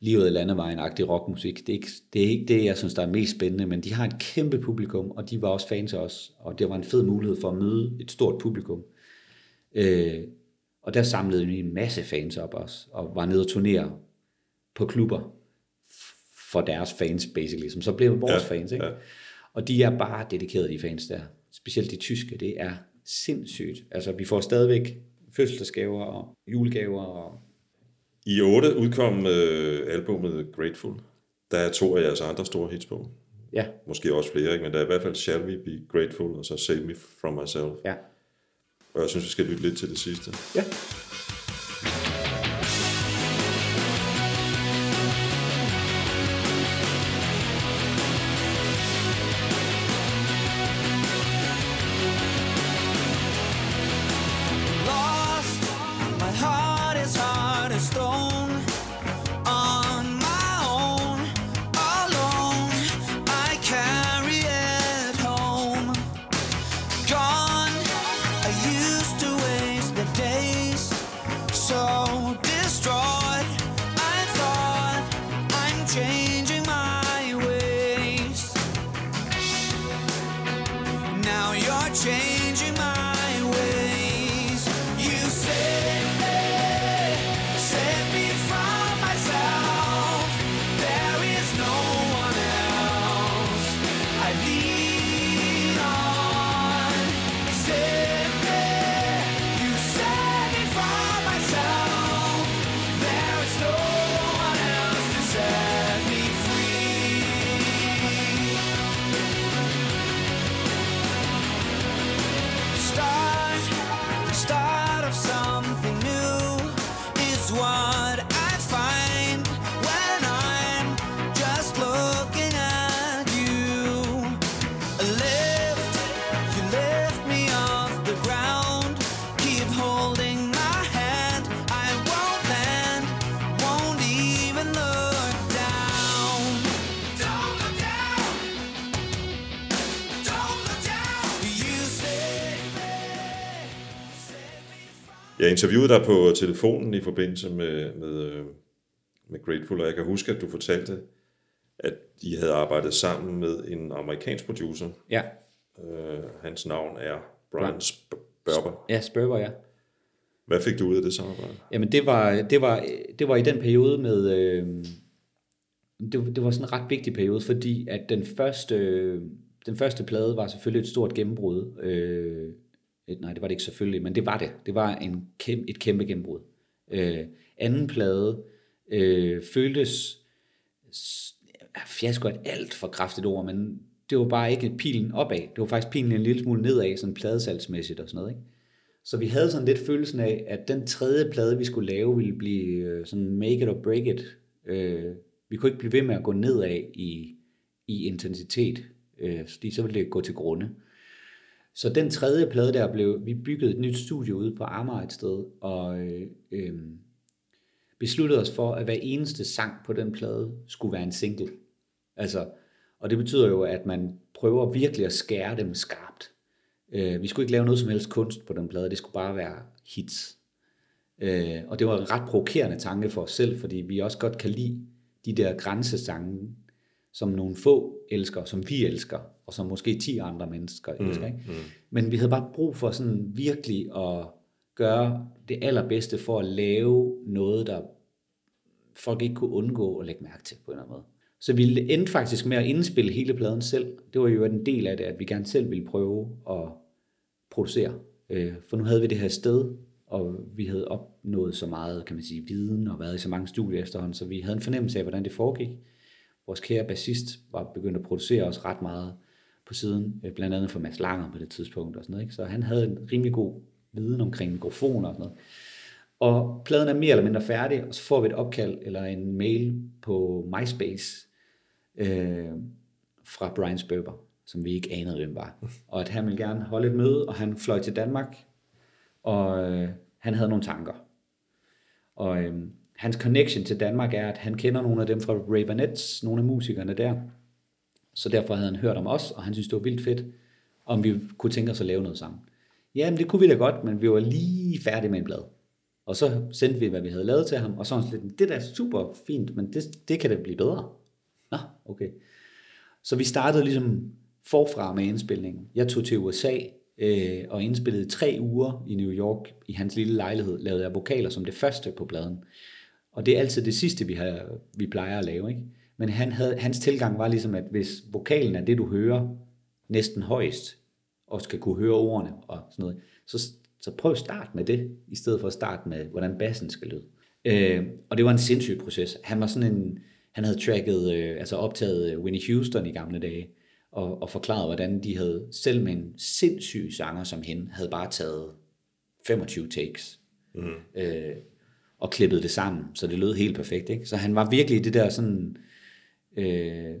S1: livet i landevejen-agtig rockmusik. Det er, ikke, det er ikke det, jeg synes, der er mest spændende, men de har et kæmpe publikum, og de var også fans af os, og det var en fed mulighed for at møde et stort publikum. Øh, og der samlede vi en masse fans op også, og var nede og turnere på klubber for deres fans, basically, som så blev vores
S2: Ja,
S1: fans. Ikke?
S2: Ja.
S1: Og de er bare dedikerede, de fans der. Specielt de tyske, det er sindssygt. Altså, vi får stadigvæk fødselsdagsgaver og julegaver. Og...
S2: I 8 udkom øh, albumet Grateful. Der er to af jeres andre store hits på.
S1: Ja,
S2: Måske også flere, ikke? men der er i hvert fald Shall We Be Grateful, og så Save Me From Myself.
S1: ja.
S2: Og jeg synes, vi skal lytte lidt til det sidste.
S1: Ja.
S2: Jeg interviewede dig på telefonen i forbindelse med, med, øh, med Grateful, og jeg kan huske, at du fortalte, at I havde arbejdet sammen med en amerikansk producer.
S1: Ja,
S2: Øh, hans navn er Brian. Sperber.
S1: ja Spurver, ja.
S2: Hvad fik du ud af det samarbejde?
S1: Jamen det var, det var, det var i den periode med, øh, det, var- det var sådan en ret vigtig periode, fordi at den første, den første plade var selvfølgelig et stort gennembrud. Øh, Øh, nej, det var det ikke selvfølgelig, men det var det. Det var en kæm, et kæmpe gennembrud. Øh, anden plade øh, føltes, fiasko er et alt for kraftigt ord, men det var bare ikke pilen opad. Det var faktisk pilen en lille smule nedad, sådan pladesalgsmæssigt og sådan noget. Ikke? Så vi havde sådan lidt følelsen af, at den tredje plade, vi skulle lave, ville blive øh, sådan make it or break it. Øh, vi kunne ikke blive ved med at gå nedad i, i intensitet, øh, fordi så ville det gå til grunde. Så den tredje plade der blev, vi byggede et nyt studie ude på Amager et sted, og øh, øh, besluttede os for, at hver eneste sang på den plade skulle være en single. Altså, og det betyder jo, at man prøver virkelig at skære dem skarpt. Øh, vi skulle ikke lave noget som helst kunst på den plade, det skulle bare være hits. Øh, og det var en ret provokerende tanke for os selv, fordi vi også godt kan lide de der grænsesange, som nogle få elsker, som vi elsker, og som måske 10 andre mennesker elsker. Ikke? Mm. Men vi havde bare brug for sådan virkelig at gøre det allerbedste for at lave noget, der folk ikke kunne undgå at lægge mærke til på en eller anden måde. Så vi endte faktisk med at indspille hele pladen selv. Det var jo en del af det, at vi gerne selv ville prøve at producere. Øh, For nu havde vi det her sted, og vi havde opnået så meget, kan man sige, viden og været i så mange studier efterhånden, så vi havde en fornemmelse af, hvordan det foregik. Vores kære bassist var begyndt at producere os ret meget på siden, øh, blandt andet for Mads Langer på det tidspunkt og sådan noget. Ikke? Så han havde en rimelig god viden omkring mikrofoner og sådan noget. Og pladen er mere eller mindre færdig, og så får vi et opkald eller en mail på MySpace øh, fra Brian Spurber, som vi ikke anede, hvem var. (laughs) Og at han ville gerne holde et møde, og han fløj til Danmark, og øh, han havde nogle tanker. Og øh, hans connection til Danmark er, at han kender nogle af dem fra Ravenettes, nogle af musikerne der. Så derfor havde han hørt om os, og han synes, det var vildt fedt, om vi kunne tænke os at lave noget sammen. Jamen, det kunne vi da godt, men vi var lige færdige med en blad. Og så sendte vi, hvad vi havde lavet til ham, og så var han sådan lidt, det der er super fint, men det, det kan da blive bedre. Nå, okay. Så vi startede ligesom forfra med indspilningen. Jeg tog til USA øh, og indspillede tre uger i New York i hans lille lejlighed. Lavede jeg vokaler som det første på bladen. Og det er altid det sidste, vi, har, vi plejer at lave. Ikke? Men han havde, hans tilgang var ligesom, at hvis vokalen er det, du hører næsten højst, og skal kunne høre ordene og sådan noget, så, så prøv at starte med det, i stedet for at starte med, hvordan bassen skal lyde. Øh, og det var en sindssyg proces. Han var sådan en, han havde tracket, øh, altså optaget øh, Winnie Houston i gamle dage, og, og forklaret, hvordan de havde, selv med en sindssyg sanger som hende, havde bare taget 25 takes, mm. øh, og klippet det sammen, så det lød helt perfekt. Ikke? Så han var virkelig det der sådan, øh,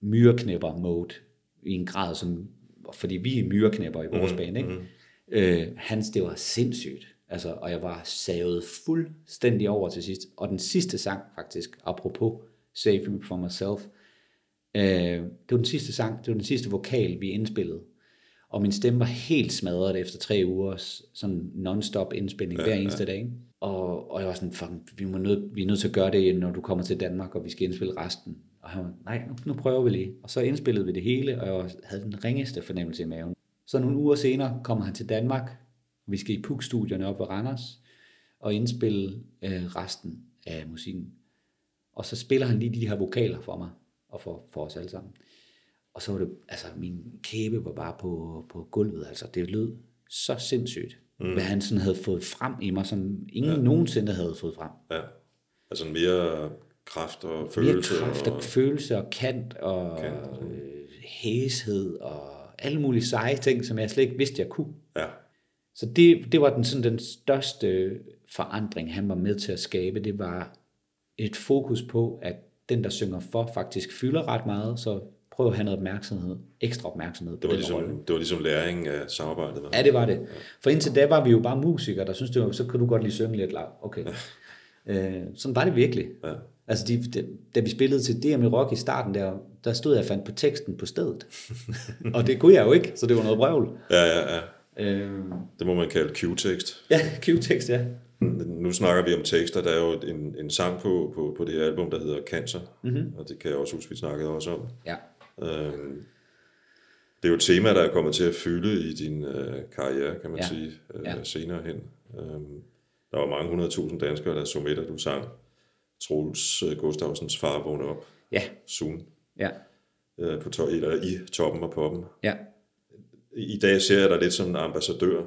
S1: myreknæpper-mode, i en grad, som, fordi vi er myreknæpper i vores mm. band, ikke? Mm. Øh, hans, det var sindssygt. Altså, og jeg var savet fuldstændig over til sidst. Og den sidste sang, faktisk, apropos Save Me From Myself, øh, det var den sidste sang, det var den sidste vokal, vi indspillede. Og min stemme var helt smadret efter tre ugers sådan non-stop indspilning ja, hver eneste ja. dag. ikke? Og, og jeg var sådan, fuck, vi, må nød, vi er nødt til at gøre det, når du kommer til Danmark, og vi skal indspille resten. Og han var, nej, nu, nu prøver vi lige. Og så indspillede vi det hele, og jeg havde den ringeste fornemmelse i maven. Så nogle uger senere kommer han til Danmark, vi skal i PUK-studierne op ved Randers, og indspille øh, resten af musikken. Og så spiller han lige de her vokaler for mig, og for, for os alle sammen. Og så var det, altså min kæbe var bare på, på gulvet, altså det lød så sindssygt, mm. hvad han sådan havde fået frem i mig, som ingen ja. nogensinde havde fået frem.
S2: Ja, altså mere kraft og følelse.
S1: Mere kraft og, og følelse og kant og kant. Øh, hæshed og alle mulige seje ting, som jeg slet ikke vidste, jeg kunne.
S2: Ja.
S1: Så det, det var den, sådan, den største forandring, han var med til at skabe. Det var et fokus på, at den, der synger for, faktisk fylder ret meget, så prøv at have noget opmærksomhed, ekstra opmærksomhed på
S2: Det var,
S1: den rolle.
S2: ligesom, det var ligesom læring af samarbejdet. Med.
S1: Ja, det var det. For indtil da var vi jo bare musikere, der synes det var, så kan du godt lige synge lidt lavt. Okay. (laughs) Øh, sådan var det virkelig.
S2: Ja.
S1: Altså, de, de, da vi spillede til DM i Rock i starten, der, der stod jeg og fandt på teksten på stedet. (laughs) og det kunne jeg jo ikke, så det var noget brøvl.
S2: Ja, ja, ja.
S1: Øh,
S2: Det må man kalde Q-tekst. (laughs)
S1: ja, Q-tekst, ja.
S2: Nu snakker vi om tekster. Der er jo en, en sang på, på, på det her album, der hedder Cancer.
S1: Mhm.
S2: Mm-hmm. Og det kan jeg også huske, vi snakkede også om.
S1: Ja,
S2: Øhm, det er jo et tema, der er kommet til at fylde i din øh, karriere, kan man
S1: Ja.
S2: sige, øh,
S1: Ja.
S2: senere hen. Øhm, der var mange hundredtusind danskere, der så med, at du sang Troels øh, Gustafsens far vågne op
S1: ja,
S2: soon,
S1: ja,
S2: øh, på to- eller i toppen og poppen.
S1: ja.
S2: I dag ser jeg dig lidt som en ambassadør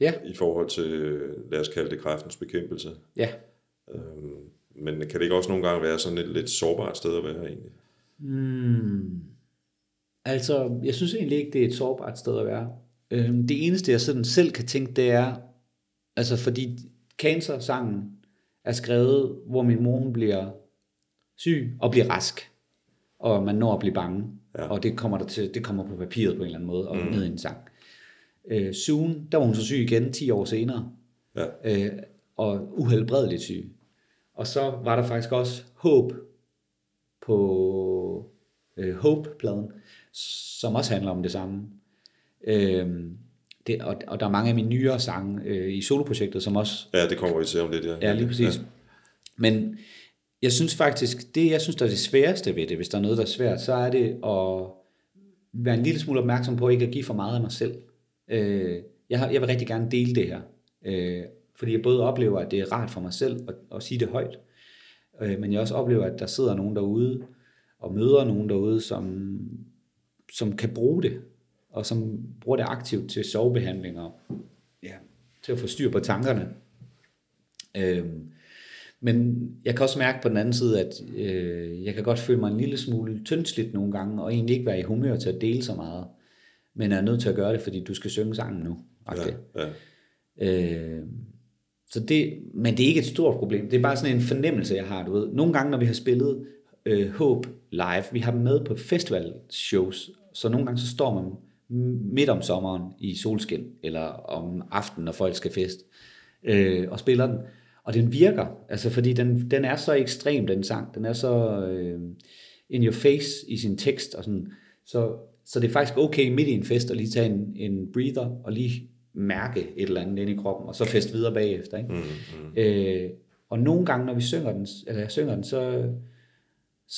S1: Ja,
S2: i forhold til, øh, lad os kalde det, kræftens bekæmpelse.
S1: ja.
S2: Øhm, men kan det ikke også nogle gange være sådan et lidt sårbart sted at være egentlig?
S1: Altså, jeg synes egentlig ikke, det er et sårbart sted at være. Øhm, det eneste, jeg sådan selv kan tænke, det er, altså fordi Cancer-sangen er skrevet, hvor min mor hun bliver syg og bliver rask, og man når at blive bange, ja. og det kommer, der til, det kommer på papiret på en eller anden måde, og mm. ned i en sang. Øh, Soon, der var hun så syg igen 10 år senere,
S2: Ja.
S1: øh, og uhelbredeligt syg. Og så var der faktisk også håb på øh, Hope-pladen, som også handler om det samme. Øh, det, og, og der er mange af mine nyere sange øh, i soloprojektet, som også
S2: Ja, det kommer vi til om lidt, ja.
S1: Ja, lige præcis. Ja. Men jeg synes faktisk, det jeg synes, der er det sværeste ved det, hvis der er noget, der er svært, så er det at være en lille smule opmærksom på ikke at give for meget af mig selv. Øh, jeg, har, jeg vil rigtig gerne dele det her, øh, fordi jeg både oplever, at det er rart for mig selv at, at sige det højt, øh, men jeg også oplever, at der sidder nogen derude og møder nogen derude, som, som kan bruge det, og som bruger det aktivt til sovebehandlinger, ja, til at få styr på tankerne. Øhm, men jeg kan også mærke på den anden side, at øh, jeg kan godt føle mig en lille smule tyndsligt nogle gange, og egentlig ikke være i humør til at dele så meget. Men jeg er nødt til at gøre det, fordi du skal synge sangen nu.
S2: ja, ja.
S1: Øh, så det, men det er ikke et stort problem. Det er bare sådan en fornemmelse, jeg har. Du ved. Nogle gange, når vi har spillet øh, Hope live, vi har dem med på festivalshows, så nogle gange så står man midt om sommeren i solskin, eller om aftenen, når folk skal fest, øh, og spiller den. Og den virker, altså fordi den, den er så ekstrem, den sang. Den er så øh, in your face i sin tekst, og sådan. Så, så det er faktisk okay midt i en fest at lige tage en, en breather, og lige mærke et eller andet inde i kroppen, og så fest videre bagefter. Ikke?
S2: Mm, mm.
S1: Øh, og nogle gange, når vi synger den, eller jeg synger den, så,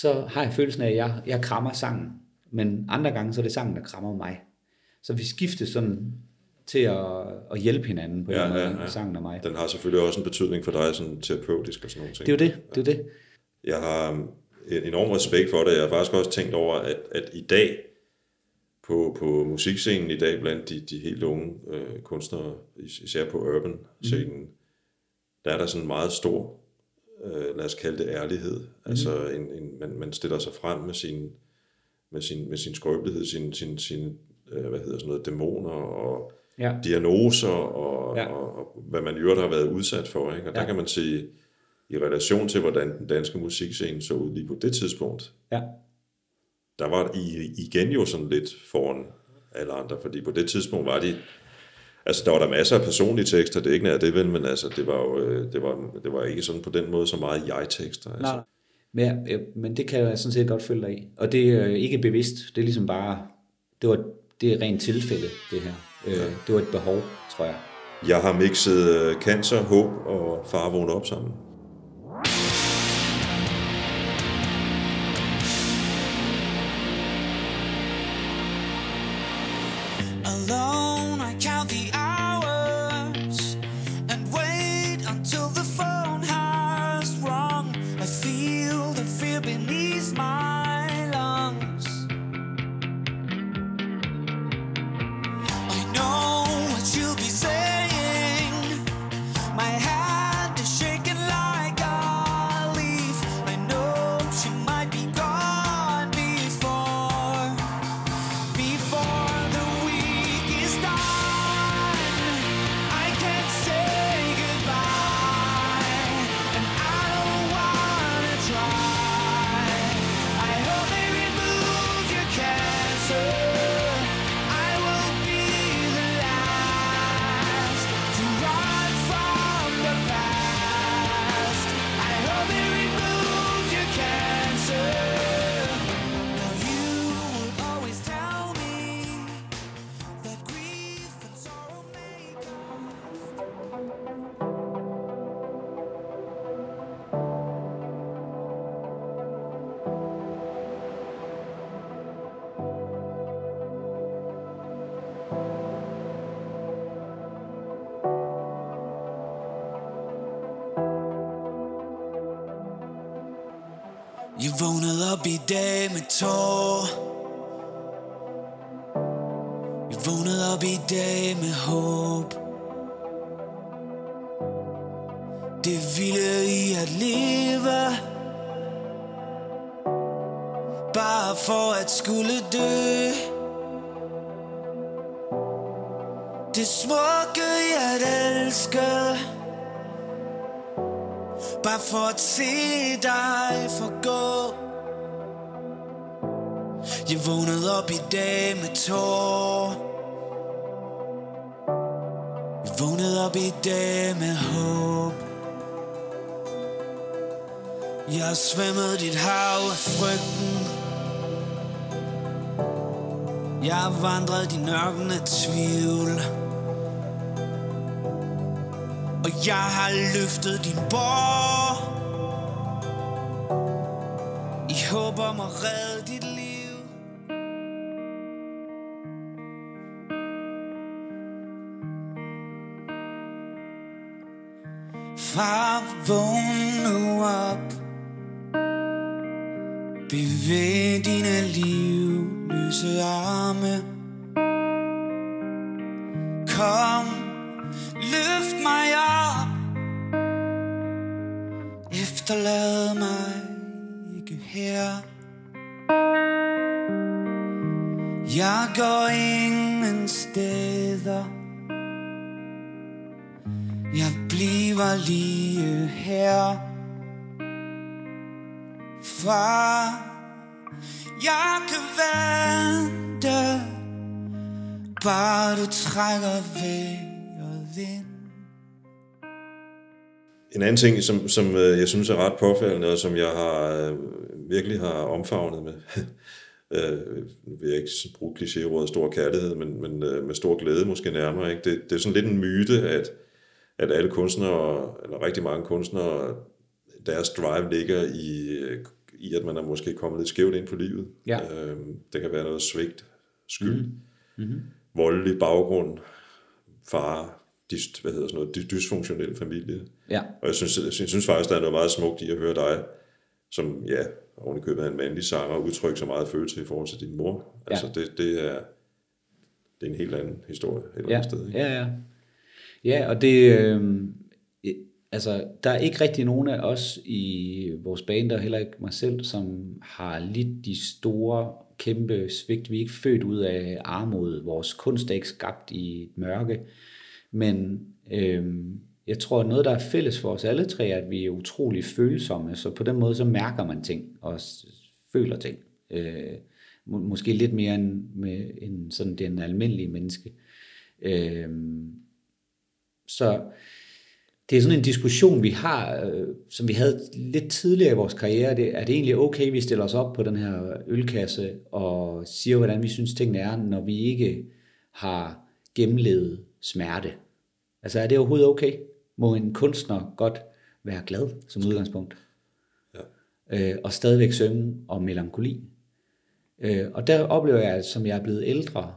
S1: så har jeg følelsen af, at jeg, jeg krammer sangen. Men andre gange, så er det sangen, der krammer mig. Så vi skifter sådan til at, at hjælpe hinanden på
S2: Ja,
S1: den måde,
S2: ja, ja.
S1: sangen og mig.
S2: Den har selvfølgelig også en betydning for dig, sådan terapeutisk og sådan nogle ting.
S1: Det er jo det, det er det.
S2: Jeg har um, en enorm respekt for det. Jeg har faktisk også tænkt over, at, at i dag, på, på musikscenen i dag, blandt de, de helt unge øh, kunstnere, is- især på urban-scenen, mm. der er der sådan en meget stor, øh, lad os kalde det ærlighed. Mm. Altså, en, en, man, man stiller sig frem med sin, med sin, med sin skrøbelighed, sin, sin, sin øh, hvad hedder sådan noget, dæmoner og
S1: Ja.
S2: diagnoser og,
S1: Ja.
S2: og, og hvad man i øvrigt har været udsat for. Ikke? Og der
S1: Ja.
S2: kan man sige, i relation til, hvordan den danske musikscene så ud lige på det tidspunkt,
S1: Ja.
S2: der var I igen jo sådan lidt foran alle andre, fordi på det tidspunkt var de, altså der var der masser af personlige tekster, det er ikke nær det vel, men altså det var jo, øh, det var, det var ikke sådan på den måde så meget jeg-tekster. Altså.
S1: Nej, men, men det kan jeg sådan set godt følge dig i. Og det er ikke bevidst. Det er ligesom bare, det var det er rent tilfælde, det her. Øh, det var et behov, tror jeg.
S2: Jeg har mixet øh, cancer, håb og far vågne op sammen.
S3: Vågnede op i dag med tår Jeg vågnede op i dag med håb. Det vilde i at leve. Bare for at skulle dø. Det smukke i at elske Bare for at se dig forgå. Jeg vågnede op i dag med tår Jeg vågnede op i dag med håb. Jeg har svømmet dit hav af frygten. Jeg har vandret din ørken af tvivl. Og jeg har løftet din borg mere Far, jeg kan vente Bare du trækker vejret ind
S2: En anden ting, som, som øh, jeg synes er ret påfaldende, og som jeg har øh, virkelig har omfavnet med, (laughs) øh, vil jeg ikke bruge klichéordet stor kærlighed, men, men øh, med stor glæde måske nærmere. Ikke? Det, det er sådan lidt en myte, at, at alle kunstnere, eller rigtig mange kunstnere, deres drive ligger i, i at man er måske kommet lidt skævt ind på livet.
S1: Ja.
S2: Øh, det kan være noget svigt, skyld, mm-hmm. voldelig baggrund, far, dys, hvad hedder sådan noget, dy- dysfunktionel familie.
S1: Ja.
S2: Og jeg synes, jeg synes faktisk, der er noget meget smukt i at høre dig, som ja, oven i købet af en mandlig sanger, udtrykke så meget følelse i forhold til din mor.
S1: Ja.
S2: Altså det, det, er, det er en helt anden historie et eller
S1: Ja,
S2: andet sted. Ikke?
S1: ja, ja. Ja, og det, øh, altså, der er ikke rigtig nogen af os i vores band, og heller ikke mig selv, som har lidt de store, kæmpe svigt. Vi er ikke født ud af armod. Vores kunst er ikke skabt i et mørke. Men øh, jeg tror, at noget, der er fælles for os alle tre, er, at vi er utrolig følsomme. Så på den måde, så mærker man ting og føler ting. Øh, må, måske lidt mere end, med, end sådan den almindelige menneske. Øh, så det er sådan en diskussion, vi har, øh, som vi havde lidt tidligere i vores karriere. Det, er det egentlig okay, vi stiller os op på den her ølkasse og siger, hvordan vi synes, tingene er, når vi ikke har gennemlevet smerte? Altså er det overhovedet okay? Må en kunstner godt være glad som udgangspunkt?
S2: Ja.
S1: Øh, og stadigvæk synge om melankoli? Øh, og der oplever jeg, at som jeg er blevet ældre,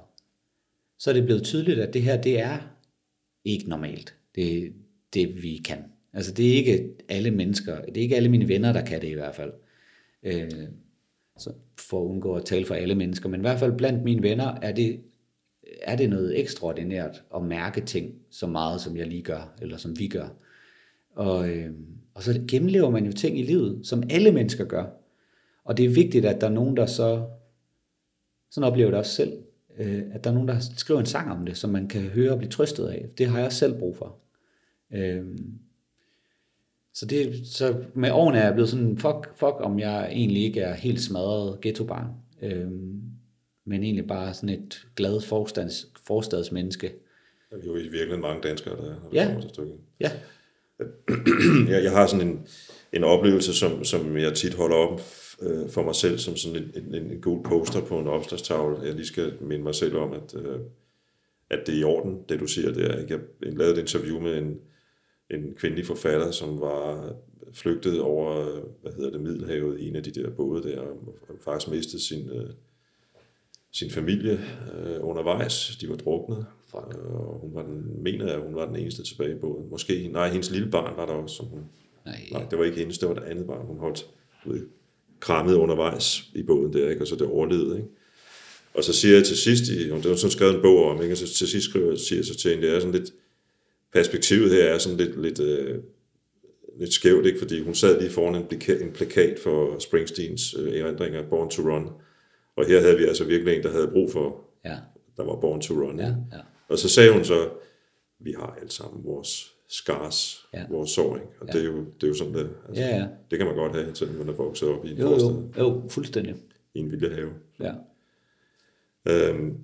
S1: så er det blevet tydeligt, at det her, det er ikke normalt. Det, det vi kan. Altså det er ikke alle mennesker, det er ikke alle mine venner, der kan det i hvert fald. Øh, så for at undgå at tale for alle mennesker, men i hvert fald blandt mine venner er det, er det noget ekstraordinært at mærke ting så meget, som jeg lige gør, eller som vi gør. Og, øh, og så gennemlever man jo ting i livet, som alle mennesker gør. Og det er vigtigt, at der er nogen, der så, sådan oplever det også selv, øh, at der er nogen, der skriver en sang om det, som man kan høre og blive trøstet af. Det har jeg også selv brug for. Øhm, så, det, så med årene er jeg blevet sådan, fuck, fuck om jeg egentlig ikke er helt smadret ghettobarn, øhm, men egentlig bare sådan et glad forstads, forstadsmenneske.
S2: Der er jo i virkeligheden mange danskere, der det
S1: Ja.
S2: til stykket.
S1: Ja, (clears throat)
S2: jeg, jeg har sådan en, en oplevelse, som, som jeg tit holder op øh, for mig selv, som sådan en, en, en god poster på en opslagstavle. Jeg lige skal minde mig selv om, at, øh, at det er i orden, det du siger der. Ikke? Jeg lavede et interview med en, en kvindelig forfatter, som var flygtet over, øh, hvad hedder det, Middelhavet i en af de der både der, og faktisk mistede sin, øh, sin familie øh, undervejs. De var druknet.
S1: Fuck.
S2: Og hun var den, mener jeg, hun var den eneste tilbage i båden. Måske, nej, hendes lille barn var der også, som hun,
S1: nej,
S2: nej, det var ikke hendes, det var det andet barn, hun holdt ved, krammet undervejs i båden der, ikke? og så det overlevede. Ikke? Og så siger jeg til sidst, i, det var sådan skrevet en bog om, ikke? og så til sidst skriver, siger jeg så til hende, det er sådan lidt, perspektivet her er sådan lidt, lidt, øh, lidt skævt, ikke? fordi hun sad lige foran en plakat, en plakat for Springsteens øh, erindringer, Born to Run, og her havde vi altså virkelig en, der havde brug for,
S1: ja,
S2: der var Born to Run.
S1: ja, ja,
S2: Og så sagde hun så, vi har alle sammen vores scars,
S1: Ja.
S2: vores sår, ikke? og ja. det, er jo, det er jo sådan, det, altså,
S1: ja, ja.
S2: det kan man godt have, selvom man er vokset op i en
S1: Jo, jo, jo, fuldstændig.
S2: i en lille have.
S1: Ja.
S2: Øhm,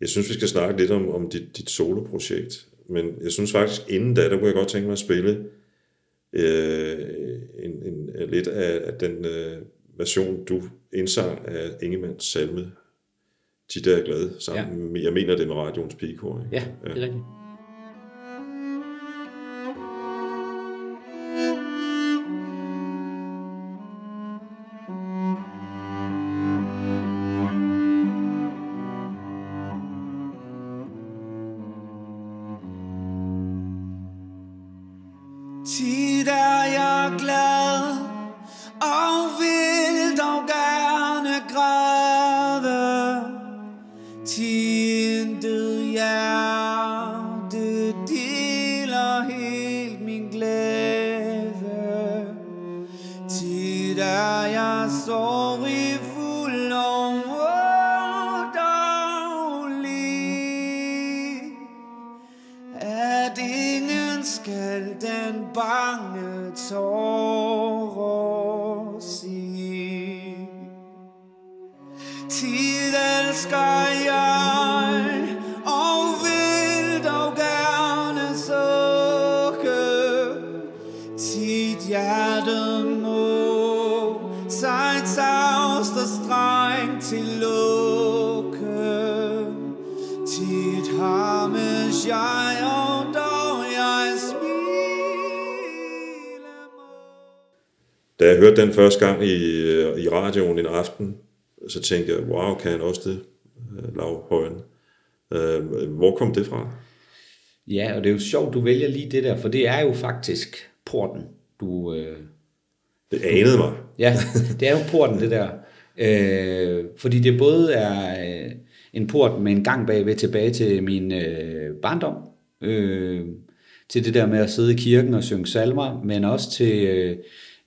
S2: jeg synes, vi skal snakke lidt om, om dit, dit soloprojekt, men jeg synes faktisk, inden da, der kunne jeg godt tænke mig at spille øh, en, en, lidt af, af den øh, version, du indsang af Ingemanns salme tit er jeg glad sammen. Ja. Jeg mener det med radioens pigekor. Ikke?
S1: Ja, det er rigtigt.
S2: Hørte den første gang i, øh, i radioen en aften, så tænkte jeg, wow, kan han også det, øh, Lav Højen? Øh, hvor kom det fra?
S1: Ja, og det er jo sjovt, du vælger lige det der, for det er jo faktisk porten, du... Øh,
S2: Det anede mig.
S1: ja, det er jo porten, det der. Øh, fordi det både er øh, en port med en gang bagved tilbage til min øh, barndom, øh, til det der med at sidde i kirken og synge salmer, men også til, øh,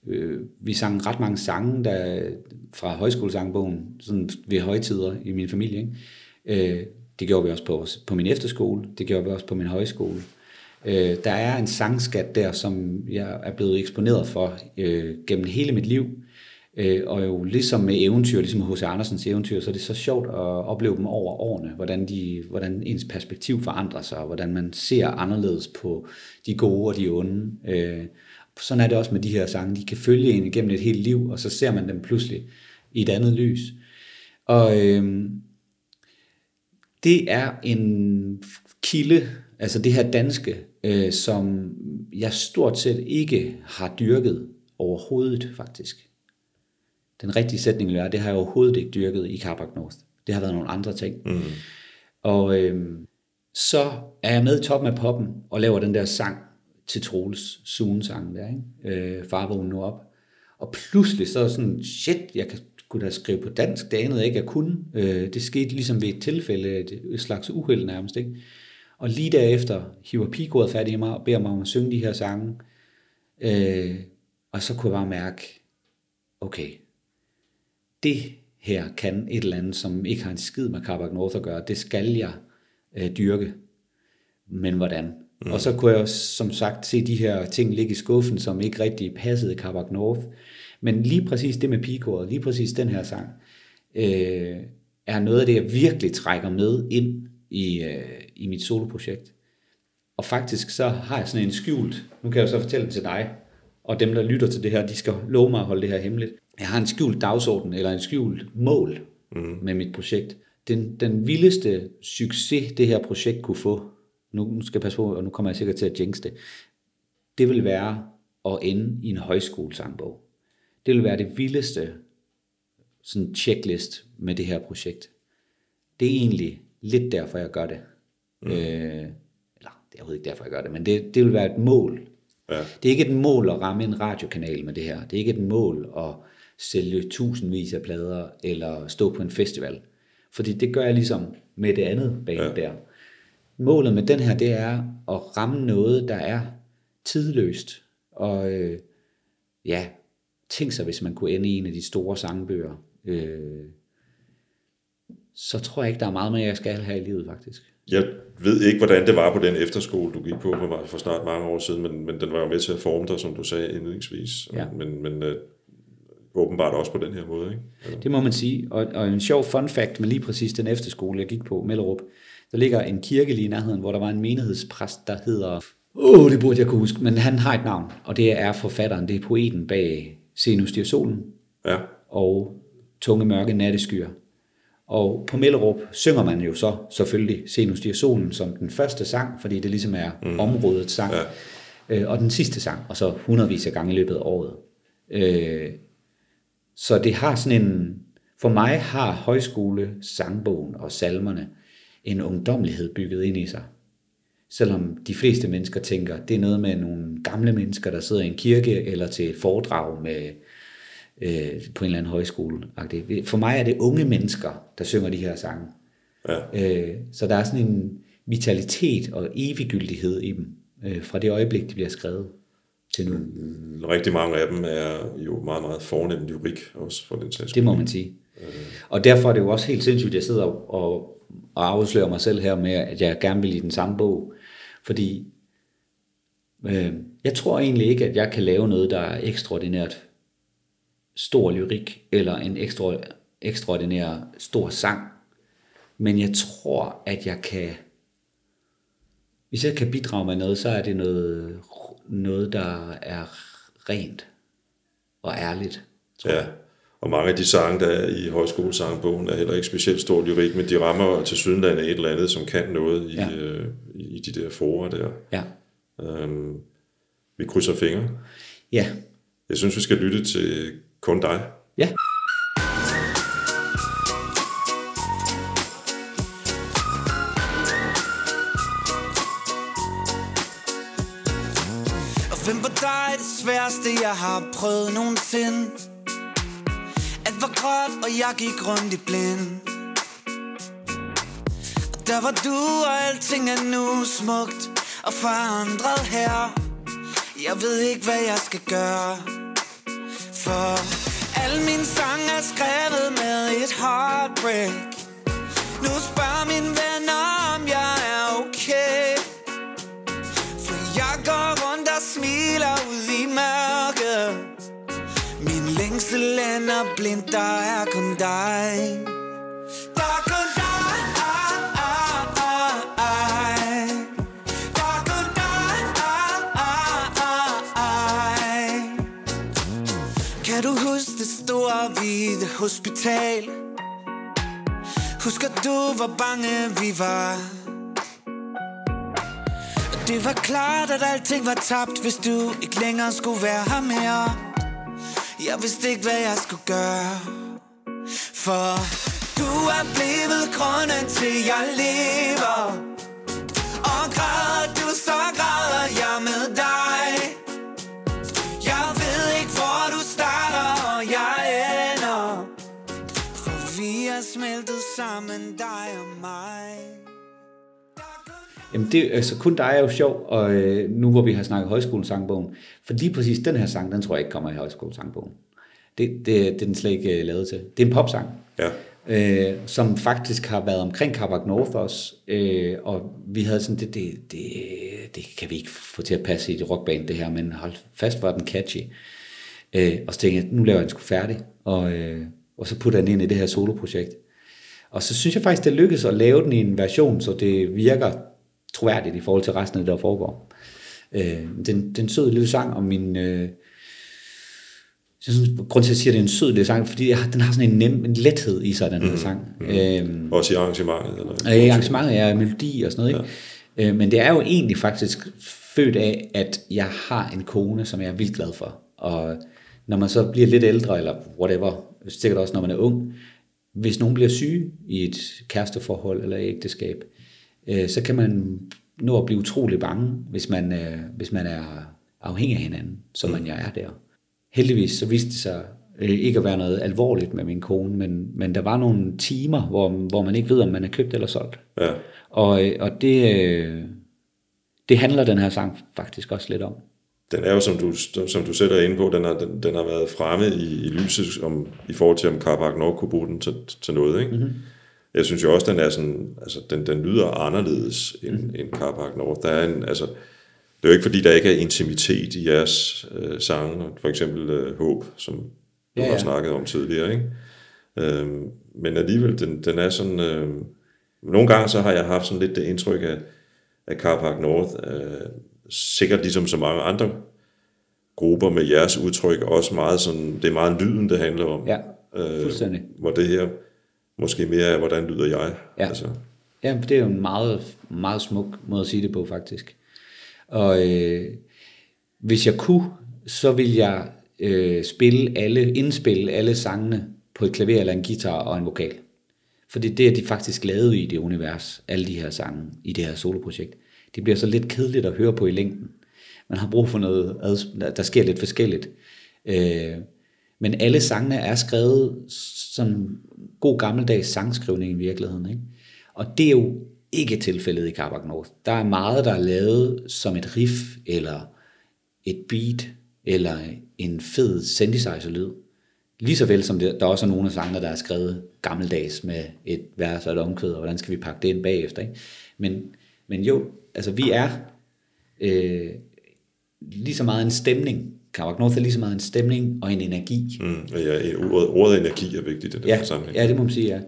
S1: øh, vi sang ret mange sange der, fra højskolesangbogen, sådan ved højtider i min familie. Ikke? Øh, det gjorde vi også på, på min efterskole, det gjorde vi også på min højskole. Øh, der er en sangskat der, som jeg er blevet eksponeret for øh, gennem hele mit liv. Øh, og jo ligesom med eventyr, ligesom H.C. Andersens eventyr, så er det så sjovt at opleve dem over årene, hvordan, de, hvordan ens perspektiv forandrer sig, og hvordan man ser anderledes på de gode og de onde. Øh, sådan er det også med de her sange. De kan følge en igennem et helt liv, og så ser man dem pludselig i et andet lys. Og øh, det er en kilde, altså det her danske, øh, som jeg stort set ikke har dyrket overhovedet faktisk. Den rigtige sætning vil være, det har jeg overhovedet ikke dyrket i Carbac North. Det har været nogle andre ting. Mm. Og øh, så er jeg med i toppen af poppen og laver den der sang til Troels Suen-sang der, ikke? Øh, Far vågn nu op. Og pludselig så er sådan, shit, jeg kan kunne da skrive på dansk, det anede jeg ikke, jeg kunne. Øh, det skete ligesom ved et tilfælde, et, et slags uheld nærmest, ikke? Og lige derefter hiver pigekoret fat i mig og beder mig om at synge de her sange. Øh, og så kunne jeg bare mærke, okay, det her kan et eller andet, som ikke har en skid med Carbac North at gøre, det skal jeg øh, dyrke. Men hvordan? Mm. Og så kunne jeg også, som sagt se de her ting ligge i skuffen, som ikke rigtig passede Carbac North. Men lige præcis det med pigekoret, lige præcis den her sang, øh, er noget af det, jeg virkelig trækker med ind i, øh, i mit soloprojekt. Og faktisk så har jeg sådan en skjult, nu kan jeg så fortælle det til dig, og dem, der lytter til det her, de skal love mig at holde det her hemmeligt. Jeg har en skjult dagsorden, eller en skjult mål mm. med mit projekt. Den, den vildeste succes, det her projekt kunne få, nu skal jeg passe på, og nu kommer jeg sikkert til at jinx det, det vil være at ende i en højskolesangbog. Det vil være det vildeste sådan checklist med det her projekt. Det er egentlig lidt derfor, jeg gør det. Mm. Øh, eller, det er overhovedet ikke derfor, jeg gør det, men det, det vil være et mål.
S2: Ja.
S1: Det er ikke et mål at ramme en radiokanal med det her. Det er ikke et mål at sælge tusindvis af plader, eller stå på en festival. Fordi det gør jeg ligesom med det andet bane ja. der. Målet med den her, det er at ramme noget, der er tidløst. Og øh, ja, tænk sig, hvis man kunne ende i en af de store sangbøger. Øh, så tror jeg ikke, der er meget mere, jeg skal her i livet, faktisk.
S2: Jeg ved ikke, hvordan det var på den efterskole, du gik på for, for snart mange år siden, men, men den var jo med til at forme dig, som du sagde indledningsvis.
S1: Ja.
S2: Men, men øh, åbenbart også på den her måde. Ikke? Altså,
S1: Det må man sige. Og, og en sjov fun fact med lige præcis den efterskole, jeg gik på, Mellerup, der ligger en kirke lige i nærheden, hvor der var en menighedspræst, der hedder... Åh, oh, det burde jeg kunne huske, men han har et navn, og det er forfatteren, det er poeten bag Se nu stiger solen
S2: ja,
S1: og Tunge mørke natteskyer. Og på Mellerup synger man jo så selvfølgelig Se nu stiger solen som den første sang, fordi det ligesom er mm. områdets sang.
S2: Ja.
S1: Øh, og den sidste sang, og så hundredvis af gange i løbet af året. Øh, så det har sådan en, for mig har højskole, sangbogen og salmerne en ungdommelighed bygget ind i sig. Selvom de fleste mennesker tænker, det er noget med nogle gamle mennesker, der sidder i en kirke eller til et foredrag med, øh, på en eller anden højskole. For mig er det unge mennesker, der synger de her sange.
S2: Ja.
S1: Øh, så der er sådan en vitalitet og eviggyldighed i dem, øh, fra det øjeblik, de bliver skrevet til nu.
S2: Rigtig mange af dem er jo meget, meget fornemt lyrik også for den sags
S1: Det må man sige. Og derfor er det jo også helt sindssygt, at jeg sidder og, og afslører mig selv her med, at jeg gerne vil i den samme bog. Fordi øh, jeg tror egentlig ikke, at jeg kan lave noget, der er ekstraordinært stor lyrik, eller en ekstra, ekstraordinær stor sang. Men jeg tror, at jeg kan, hvis jeg kan bidrage med noget, så er det noget, noget der er rent og ærligt. Tror
S2: Ja,
S1: jeg.
S2: Og mange af de sange, der er i højskolesangbogen, er heller ikke specielt stor lyrik, men de rammer til sydenlandet et eller andet, som kan noget i,
S1: Ja.
S2: øh, i de der forer der.
S1: Ja.
S2: Øhm, vi krydser fingre.
S1: Ja.
S2: Jeg synes, vi skal lytte til kun dig.
S1: Ja.
S3: Og hvem på dig det sværeste, jeg har prøvet nogensinde var gråt, og jeg gik rundt i blind. Og der var du, og alting er nu smukt og forandret her. Jeg ved ikke, hvad jeg skal gøre. For alle mine sange er skrevet med et heartbreak. Nu spørger mine venner, Min længsel ender blind, der er kun dig Der er kun dig Kan du huske det store hvide hospital? Husker du, hvor bange vi var? Det var klart, at alting var tabt, hvis du ikke længere skulle være her mere. Jeg vidste ikke, hvad jeg skulle gøre. For du er blevet grunden til, jeg lever. Og græder du, så græder jeg med dig. Jeg ved ikke, hvor du starter, og jeg ender. For vi er smeltet sammen, dig og mig.
S1: Jamen det, altså kun dig er jo sjov, og øh, nu hvor vi har snakket højskolesangbogen, for lige præcis den her sang, den tror jeg ikke kommer i højskolesangbogen. Det, det, det er den slet ikke øh, lavet til. Det er en popsang,
S2: Ja,
S1: øh, som faktisk har været omkring Carbac North også, øh, og vi havde sådan, det, det, det, det kan vi ikke få til at passe i et rockband det her, men hold fast var den catchy. Øh, og så tænkte jeg, nu laver jeg den sgu færdig, og, øh, og så putter jeg den ind i det her soloprojekt. Og så synes jeg faktisk, det lykkedes at lave den i en version, så det virker troværdigt i forhold til resten af det, der foregår. Øh, den, den søde lille sang om min... Øh, jeg synes, grund til, at jeg siger, at det er en sød lille sang, fordi jeg den har sådan en nem en lethed i sig, den her sang. Øhm,
S2: også i arrangementet. Eller?
S1: og i arrangementet er melodi og sådan noget, ikke? Øh, men det er jo egentlig faktisk født af, at jeg har en kone, som jeg er vildt glad for. Og når man så bliver lidt ældre, eller whatever, sikkert også når man er ung, hvis nogen bliver syge i et kæresteforhold eller ægteskab, øh, så kan man nå at blive utrolig bange, hvis man, øh, hvis man er afhængig af hinanden, som man jo er der. Heldigvis så viste det sig øh, ikke at være noget alvorligt med min kone, men, men der var nogle timer, hvor, hvor man ikke ved, om man er købt eller solgt.
S2: Ja,
S1: Og, øh, og det, øh, det handler den her sang faktisk også lidt om.
S2: den er jo, som du, som du selv er inde på, den har, den, den har været fremme i, i lyset om, i forhold til, om Carbac Nord kunne bruge den til, til noget. Ikke? Mm-hmm. Jeg synes jo også, den er sådan, altså, den, den lyder anderledes end, mm. end Carbac Nord. Der er en, altså, det er jo ikke, fordi der ikke er intimitet i jeres øh, sange, for eksempel øh, Håb, som du
S1: Ja,
S2: ja, har snakket om tidligere. Ikke? Øhm, men alligevel, den, den er sådan... Øh, nogle gange så har jeg haft sådan lidt det indtryk af, at Carpark North, øh, sikkert ligesom så mange andre grupper med jeres udtryk, også meget sådan, det er meget lyden, det handler om.
S1: Ja,
S2: øh,
S1: fuldstændig.
S2: hvor det her måske mere af, hvordan lyder jeg.
S1: Ja.
S2: Altså,
S1: Ja, det er jo en meget, meget smuk måde at sige det på, faktisk. Og øh, hvis jeg kunne, så ville jeg øh, spille alle, indspille alle sangene på et klaver eller en guitar og en vokal. For det er det, de faktisk lavet i det univers, alle de her sange i det her soloprojekt. Det bliver så lidt kedeligt at høre på i længden. Man har brug for noget, der sker lidt forskelligt. Øh, men alle sangene er skrevet som god gammeldags sangskrivning i virkeligheden. Ikke? Og det er jo ikke tilfældet i Carbac North. Der er meget, der er lavet som et riff, eller et beat, eller en fed synthesizer-lyd. Lige så vel som det, der også er nogle af sangene, der er skrevet gammeldags med et vers og et omkvæd, og hvordan skal vi pakke det ind bagefter. Ikke? Men, men jo, altså vi er øh, lige så meget en stemning. Carbac North er lige så meget en stemning og en energi.
S2: mm, ja, ordet, ordet energi er vigtigt i den
S1: Ja,
S2: her sammenhæng.
S1: ja, det må man sige, ja.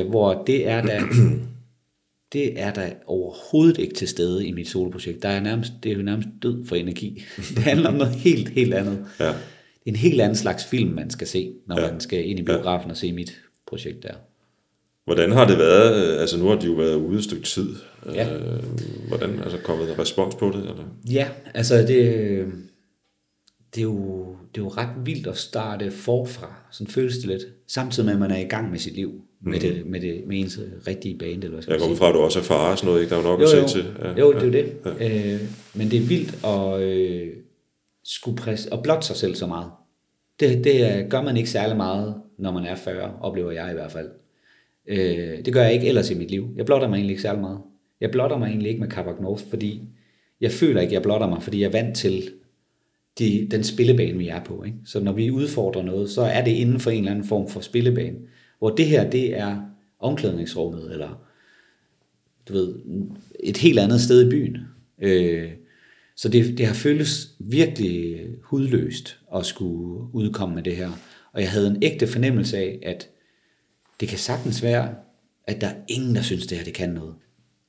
S1: Øh, hvor det er da, (clears throat) det er da overhovedet ikke til stede i mit soloprojekt. Der er nærmest, det er jo nærmest død for energi. (laughs) Det handler om noget helt, helt andet.
S2: Ja.
S1: Det er en helt anden slags film, man skal se, når
S2: Ja.
S1: ja. man skal ind i biografen og se mit projekt der.
S2: Hvordan har det været? øh, Altså nu har de jo været ude et stykke tid.
S1: Ja.
S2: Øh, hvordan altså kommet der respons på det? Eller?
S1: Ja, altså det, det, er jo, det er jo ret vildt at starte forfra. Sådan føles det lidt. Samtidig med, at man er i gang med sit liv. Med, det, med, det, med ens rigtige band, eller hvad skal
S2: Jeg
S1: sige.
S2: fra, at du også er far og sådan noget, ikke? Der er jo nok
S1: jo,
S2: at
S1: jo.
S2: se til. Ja,
S1: jo, det er jo det. Ja. Øh, men det er vildt at øh, skulle præs- at blotte sig selv så meget. Det, det gør man ikke særlig meget, når man er 40, oplever jeg i hvert fald. Øh, det gør jeg ikke ellers i mit liv. Jeg blotter mig egentlig ikke særlig meget. Jeg blotter mig egentlig ikke med Carbac North, fordi jeg føler ikke, jeg blotter mig, fordi jeg er vant til de, den spillebane, vi er på. Ikke? Så når vi udfordrer noget, så er det inden for en eller anden form for spillebane. Hvor det her, det er omklædningsrummet, eller du ved, et helt andet sted i byen. Øh, så det, det har føltes virkelig hudløst at skulle udkomme med det her. Og jeg havde en ægte fornemmelse af, at det kan sagtens være, at der er ingen, der synes, det her det kan noget.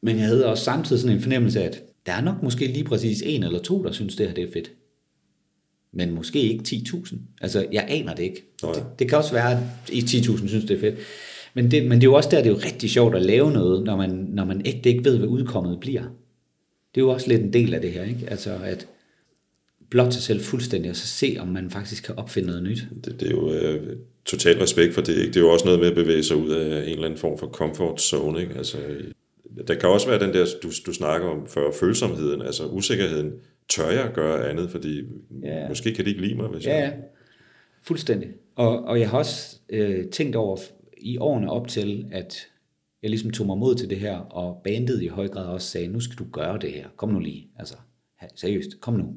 S1: Men jeg havde også samtidig sådan en fornemmelse af, at der er nok måske lige præcis en eller to, der synes, det her det er fedt. Men måske ikke 10.000. Altså, jeg aner det ikke.
S2: Nej.
S1: Det, det kan også være, at i 10.000 synes, det er fedt. Men det, men det er jo også der, det er jo rigtig sjovt at lave noget, når man, når man ægte ikke ved, hvad udkommet bliver. Det er jo også lidt en del af det her, ikke? Altså, at blot sig selv fuldstændig, og så se, om man faktisk kan opfinde noget nyt.
S2: Det, det er jo øh, total respekt for det. Ikke? Det er jo også noget med at bevæge sig ud af en eller anden form for comfort zone. Ikke? Altså, der kan også være den der, du, du snakker om før, følsomheden, altså usikkerheden. Tør jeg gøre andet, fordi
S1: Ja.
S2: måske kan de ikke lide mig, hvis
S1: Ja, ja.
S2: jeg...
S1: Fuldstændig. Og, og jeg har også øh, tænkt over i årene op til, at jeg ligesom tog mig mod til det her, og bandet i høj grad også sagde, nu skal du gøre det her. Kom nu lige. Altså, seriøst, kom nu.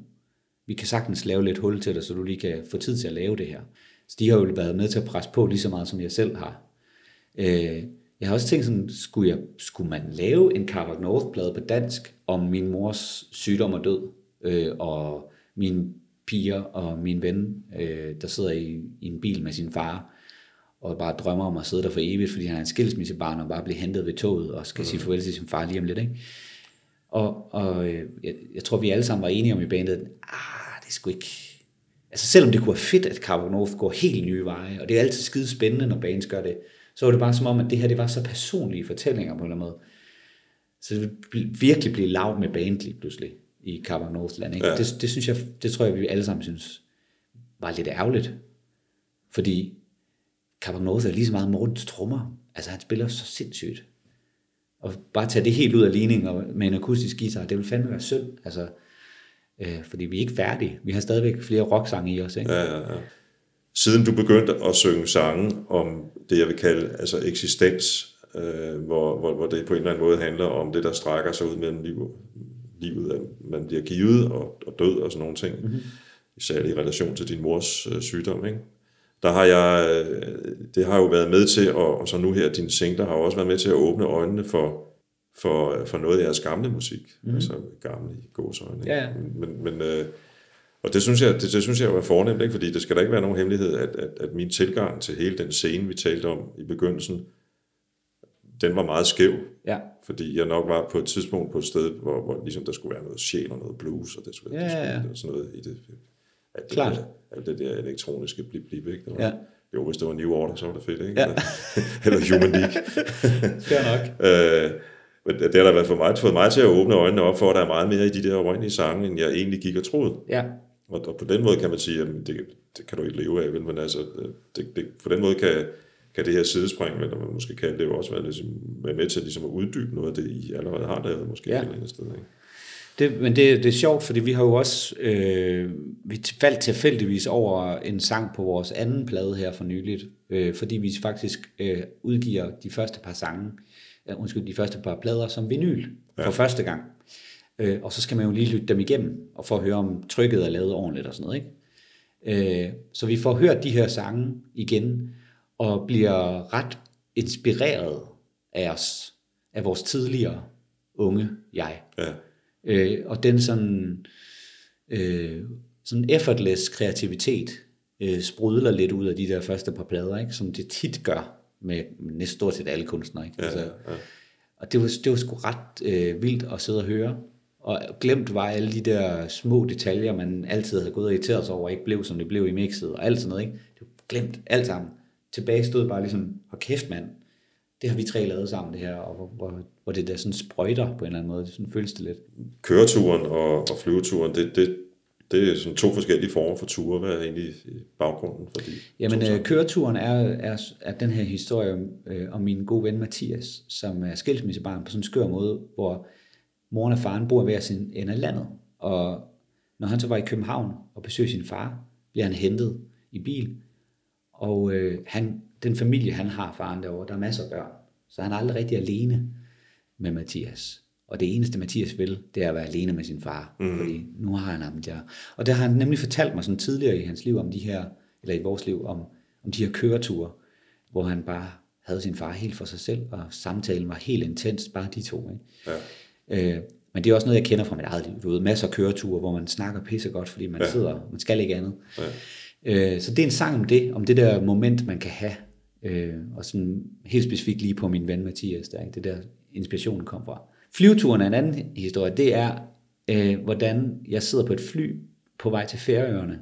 S1: Vi kan sagtens lave lidt hul til dig, så du lige kan få tid til at lave det her. Så de har jo været med til at presse på lige så meget, som jeg selv har. Øh, jeg har også tænkt sådan, skulle, jeg, skulle man lave en Carbac North-plade på dansk om min mors sygdom og død, øh, og mine piger og min ven, øh, der sidder i, i en bil med sin far, og bare drømmer om at sidde der for evigt, fordi han er en skilsmissebarn og bare bliver hentet ved toget og skal sige farvel til sin far lige om lidt. Ikke? Og, og øh, jeg, jeg tror, vi alle sammen var enige om i bandet, at ah, det skulle ikke... Altså selvom det kunne være fedt, at North går helt nye veje, og det er altid skide spændende, når bands gør det, så var det bare som om, at det her det var så personlige fortællinger på en eller anden måde. Så det ville virkelig blive lavt med band lige pludselig i Carbac Northland. Ikke?
S2: Ja.
S1: Det, det, synes jeg, det tror jeg, vi alle sammen synes var lidt ærgerligt. Fordi Carbac North er lige så meget Mortens trommer. Altså han spiller så sindssygt. Og bare tage det helt ud af ligningen og med en akustisk guitar, det vil fandme være synd. Altså, øh, fordi vi er ikke færdige. Vi har stadigvæk flere rocksange i os. Ikke?
S2: Ja, ja, ja. Siden du begyndte at synge sange om det, jeg vil kalde altså eksistens, øh, hvor, hvor, hvor det på en eller anden måde handler om det, der strækker sig ud mellem liv, livet, at man bliver givet og, og død og sådan nogle ting, mm-hmm. især i relation til din mors øh, sygdom, ikke? der har jeg, øh, det har jo været med til, og, og så nu her, din singler har også været med til at åbne øjnene for, for, for noget af jeres gamle musik, mm. altså gamle i gåsøjne.
S1: Ja, ja.
S2: Men, men, øh, og det synes jeg, det, det synes jeg er fornemt, ikke? fordi det skal da ikke være nogen hemmelighed, at, at, at min tilgang til hele den scene, vi talte om i begyndelsen, den var meget skæv,
S1: Ja.
S2: fordi jeg nok var på et tidspunkt på et sted, hvor, hvor ligesom der skulle være noget sjæl og noget blues, og det skulle,
S1: Ja,
S2: det
S1: ja, ja.
S2: skulle sådan noget i det. Alt det,
S1: Klart.
S2: der, alt det der elektroniske blip blip, ikke? Det var,
S1: Ja.
S2: Jo, hvis det var New Order, så var det fedt, ikke?
S1: Ja.
S2: Eller (laughs) Human League. (laughs)
S1: Fair nok.
S2: Øh, men det har da været for mig, fået mig til at åbne øjnene op for, at der er meget mere i de der oprindelige sange, end jeg egentlig gik og troede.
S1: Ja,
S2: Og, og på den måde kan man sige, at det, det kan du ikke leve af, vel? men altså, det, det, på den måde kan, kan det her sidespring, eller man måske kalde det jo også, være, ligesom, være med til ligesom at uddybe noget af det, I allerede har lavet, måske
S1: Ja.
S2: et eller andet sted. Ikke?
S1: det, men det, det er sjovt, fordi vi har jo også, øh, vi faldt tilfældigvis over en sang på vores anden plade her for nyligt, øh, fordi vi faktisk øh, udgiver de første par sange, øh, undskyld, de første par plader som vinyl for
S2: Ja.
S1: første gang. Øh, og så skal man jo lige lytte dem igennem, og få at høre, om trykket er lavet ordentligt og sådan noget. Ikke? Øh, så vi får hørt de her sange igen, og bliver ret inspireret af os, af vores tidligere unge jeg.
S2: Ja.
S1: Øh, og den sådan, øh, sådan effortless kreativitet øh, sprudler lidt ud af de der første par plader, ikke? som det tit gør med næsten stort set alle kunstnere. Ikke?
S2: Ja,
S1: Altså,
S2: ja.
S1: og det var, det var sgu ret øh, vildt at sidde og høre. Og glemt var alle de der små detaljer, man altid havde gået og irriteret sig over, ikke blev som det blev i mixet, og alt sådan noget. Ikke? Det var glemt alt sammen. Tilbage stod bare ligesom, hold kæft mand, det har vi tre lavet sammen det her, og hvor, hvor, hvor det der sådan sprøjter på en eller anden måde, sådan føles det lidt.
S2: Køreturen og, og flyveturen, det, det, det er sådan to forskellige former for ture. Hvad er egentlig baggrunden for de
S1: Jamen, øh, køreturen er, er, er den her historie om, øh, om min gode ven Mathias, som er skilsmissebarn på sådan en skør måde, hvor moren og faren bor hver sin ende af landet. Og når han så var i København og besøgte sin far, bliver han hentet i bil. Og øh, han, den familie, han har, faren derovre, der er masser af børn. Så han er aldrig rigtig alene med Mathias. Og det eneste, Mathias vil, det er at være alene med sin far. Mm. Fordi nu har han ham der. Og der har han nemlig fortalt mig sådan tidligere i hans liv om de her, eller i vores liv, om, om de her køreture, hvor han bare havde sin far helt for sig selv, og samtalen var helt intens, bare de to. Ikke?
S2: Ja.
S1: Øh, men det er også noget, jeg kender fra mit eget liv. Du ved, masser af køreture, hvor man snakker pissegodt, fordi man ja. sidder, man skal ikke andet.
S2: Ja.
S1: Øh, så det er en sang om det, om det der moment, man kan have. Øh, og sådan helt specifikt lige på min ven Mathias, der, ikke? det der inspirationen kom fra. Flyveturen er en anden historie. Det er, øh, hvordan jeg sidder på et fly på vej til Færøerne,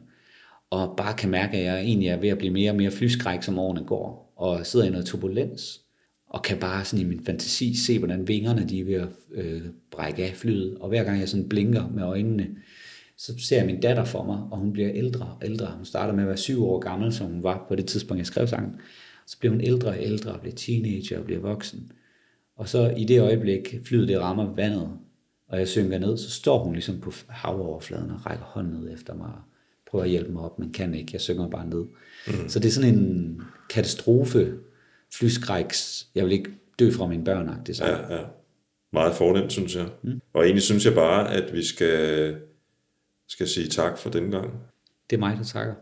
S1: og bare kan mærke, at jeg egentlig er ved at blive mere og mere flyskræk, som årene går, og sidder i noget turbulens, og kan bare sådan i min fantasi se, hvordan vingerne de er ved at øh, brække af flyet, og hver gang jeg sådan blinker med øjnene, så ser jeg min datter for mig, og hun bliver ældre og ældre. Hun starter med at være syv år gammel, som hun var på det tidspunkt, jeg skrev sangen. Så bliver hun ældre og ældre, og bliver teenager og bliver voksen. Og så i det øjeblik, flyet det rammer vandet, og jeg synker ned, så står hun ligesom på havoverfladen og rækker hånden ned efter mig og prøver at hjælpe mig op, men kan ikke. Jeg synger bare ned. Mm. Så det er sådan en katastrofe, flyskræks, jeg vil ikke dø fra mine børn, det så.
S2: Ja, ja. Meget fornemt, synes jeg. Mm. Og egentlig synes jeg bare, at vi skal, skal sige tak for den gang.
S1: Det er mig, der takker.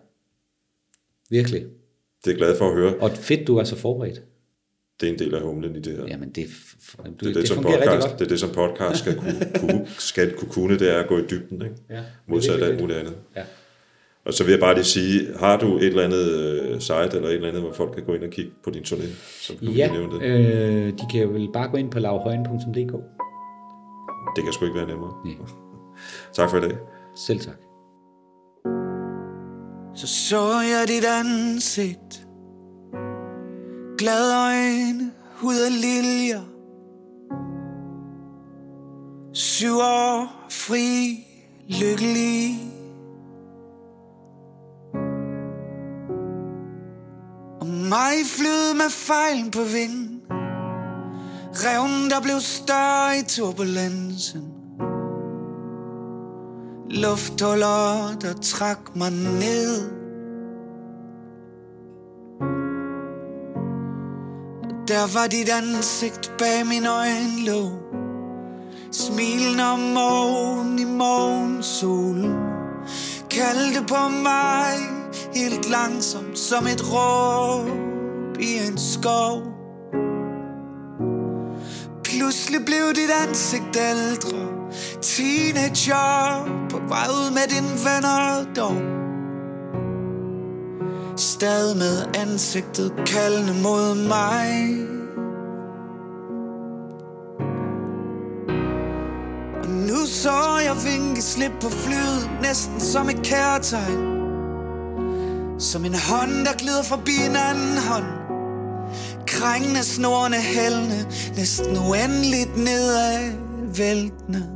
S1: Virkelig.
S2: Det er jeg glad for at høre.
S1: Og fedt, du er så forberedt.
S2: Det er en del af humlen i det her.
S1: Jamen, det, du,
S2: det, er
S1: det,
S2: det,
S1: det
S2: som podcast, det er det, som podcast skal kunne, (laughs) kunne, skal kunne kunne, det er at gå i dybden, ikke?
S1: Ja,
S2: Modsat
S1: det virkelig
S2: muligt andet.
S1: Ja.
S2: Og så vil jeg bare lige sige, har du et eller andet øh, site, eller et eller andet, hvor folk kan gå ind og kigge på din turné? Som du
S1: Ja,
S2: nævnte?
S1: øh, de kan jo vel bare gå ind på lavhøjen.dk.
S2: Det kan sgu ikke være nemmere.
S1: Nej.
S2: Tak for i dag.
S1: Selv tak.
S3: Så så jeg dit ansigt. Glade øjne, hud af liljer. Syv år fri, lykkelig. Og mig flyet med fejlen på vinden. Revnen, der blev større i turbulensen. Lufthuller, der trak mig ned. Der var dit ansigt bag min øjenlåg Smilen om morgen i morgensolen Kaldte på mig helt langsomt som et råb i en skov. Pludselig blev dit ansigt ældre. Teenager på vej ud med dine venner dog. Stadig med ansigtet kaldende mod mig. Og nu så jeg vinke slip på flyet Næsten som et kærtegn. Som en hånd, der glider forbi en anden hånd. Krængende snorene hældende Næsten uendeligt nedad væltende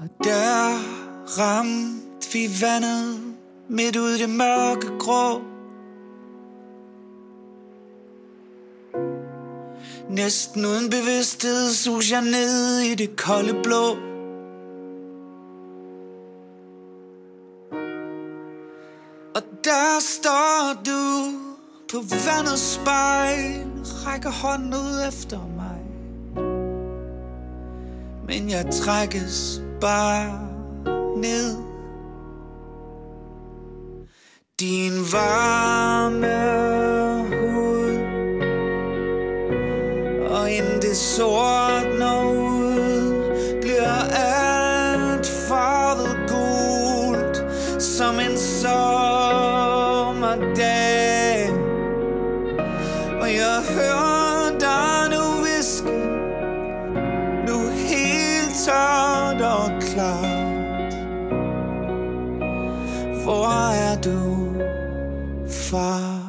S3: Og der ramte vi vandet Midt ud i det mørke grå. Næsten uden bevidsthed sus jeg ned i det kolde blå. Og der står du på vandets spejl Rækker hånden ud efter mig. Men jeg trækkes bare ned. Din varme hud Og en det sort tørt og klart Hvor er du, far?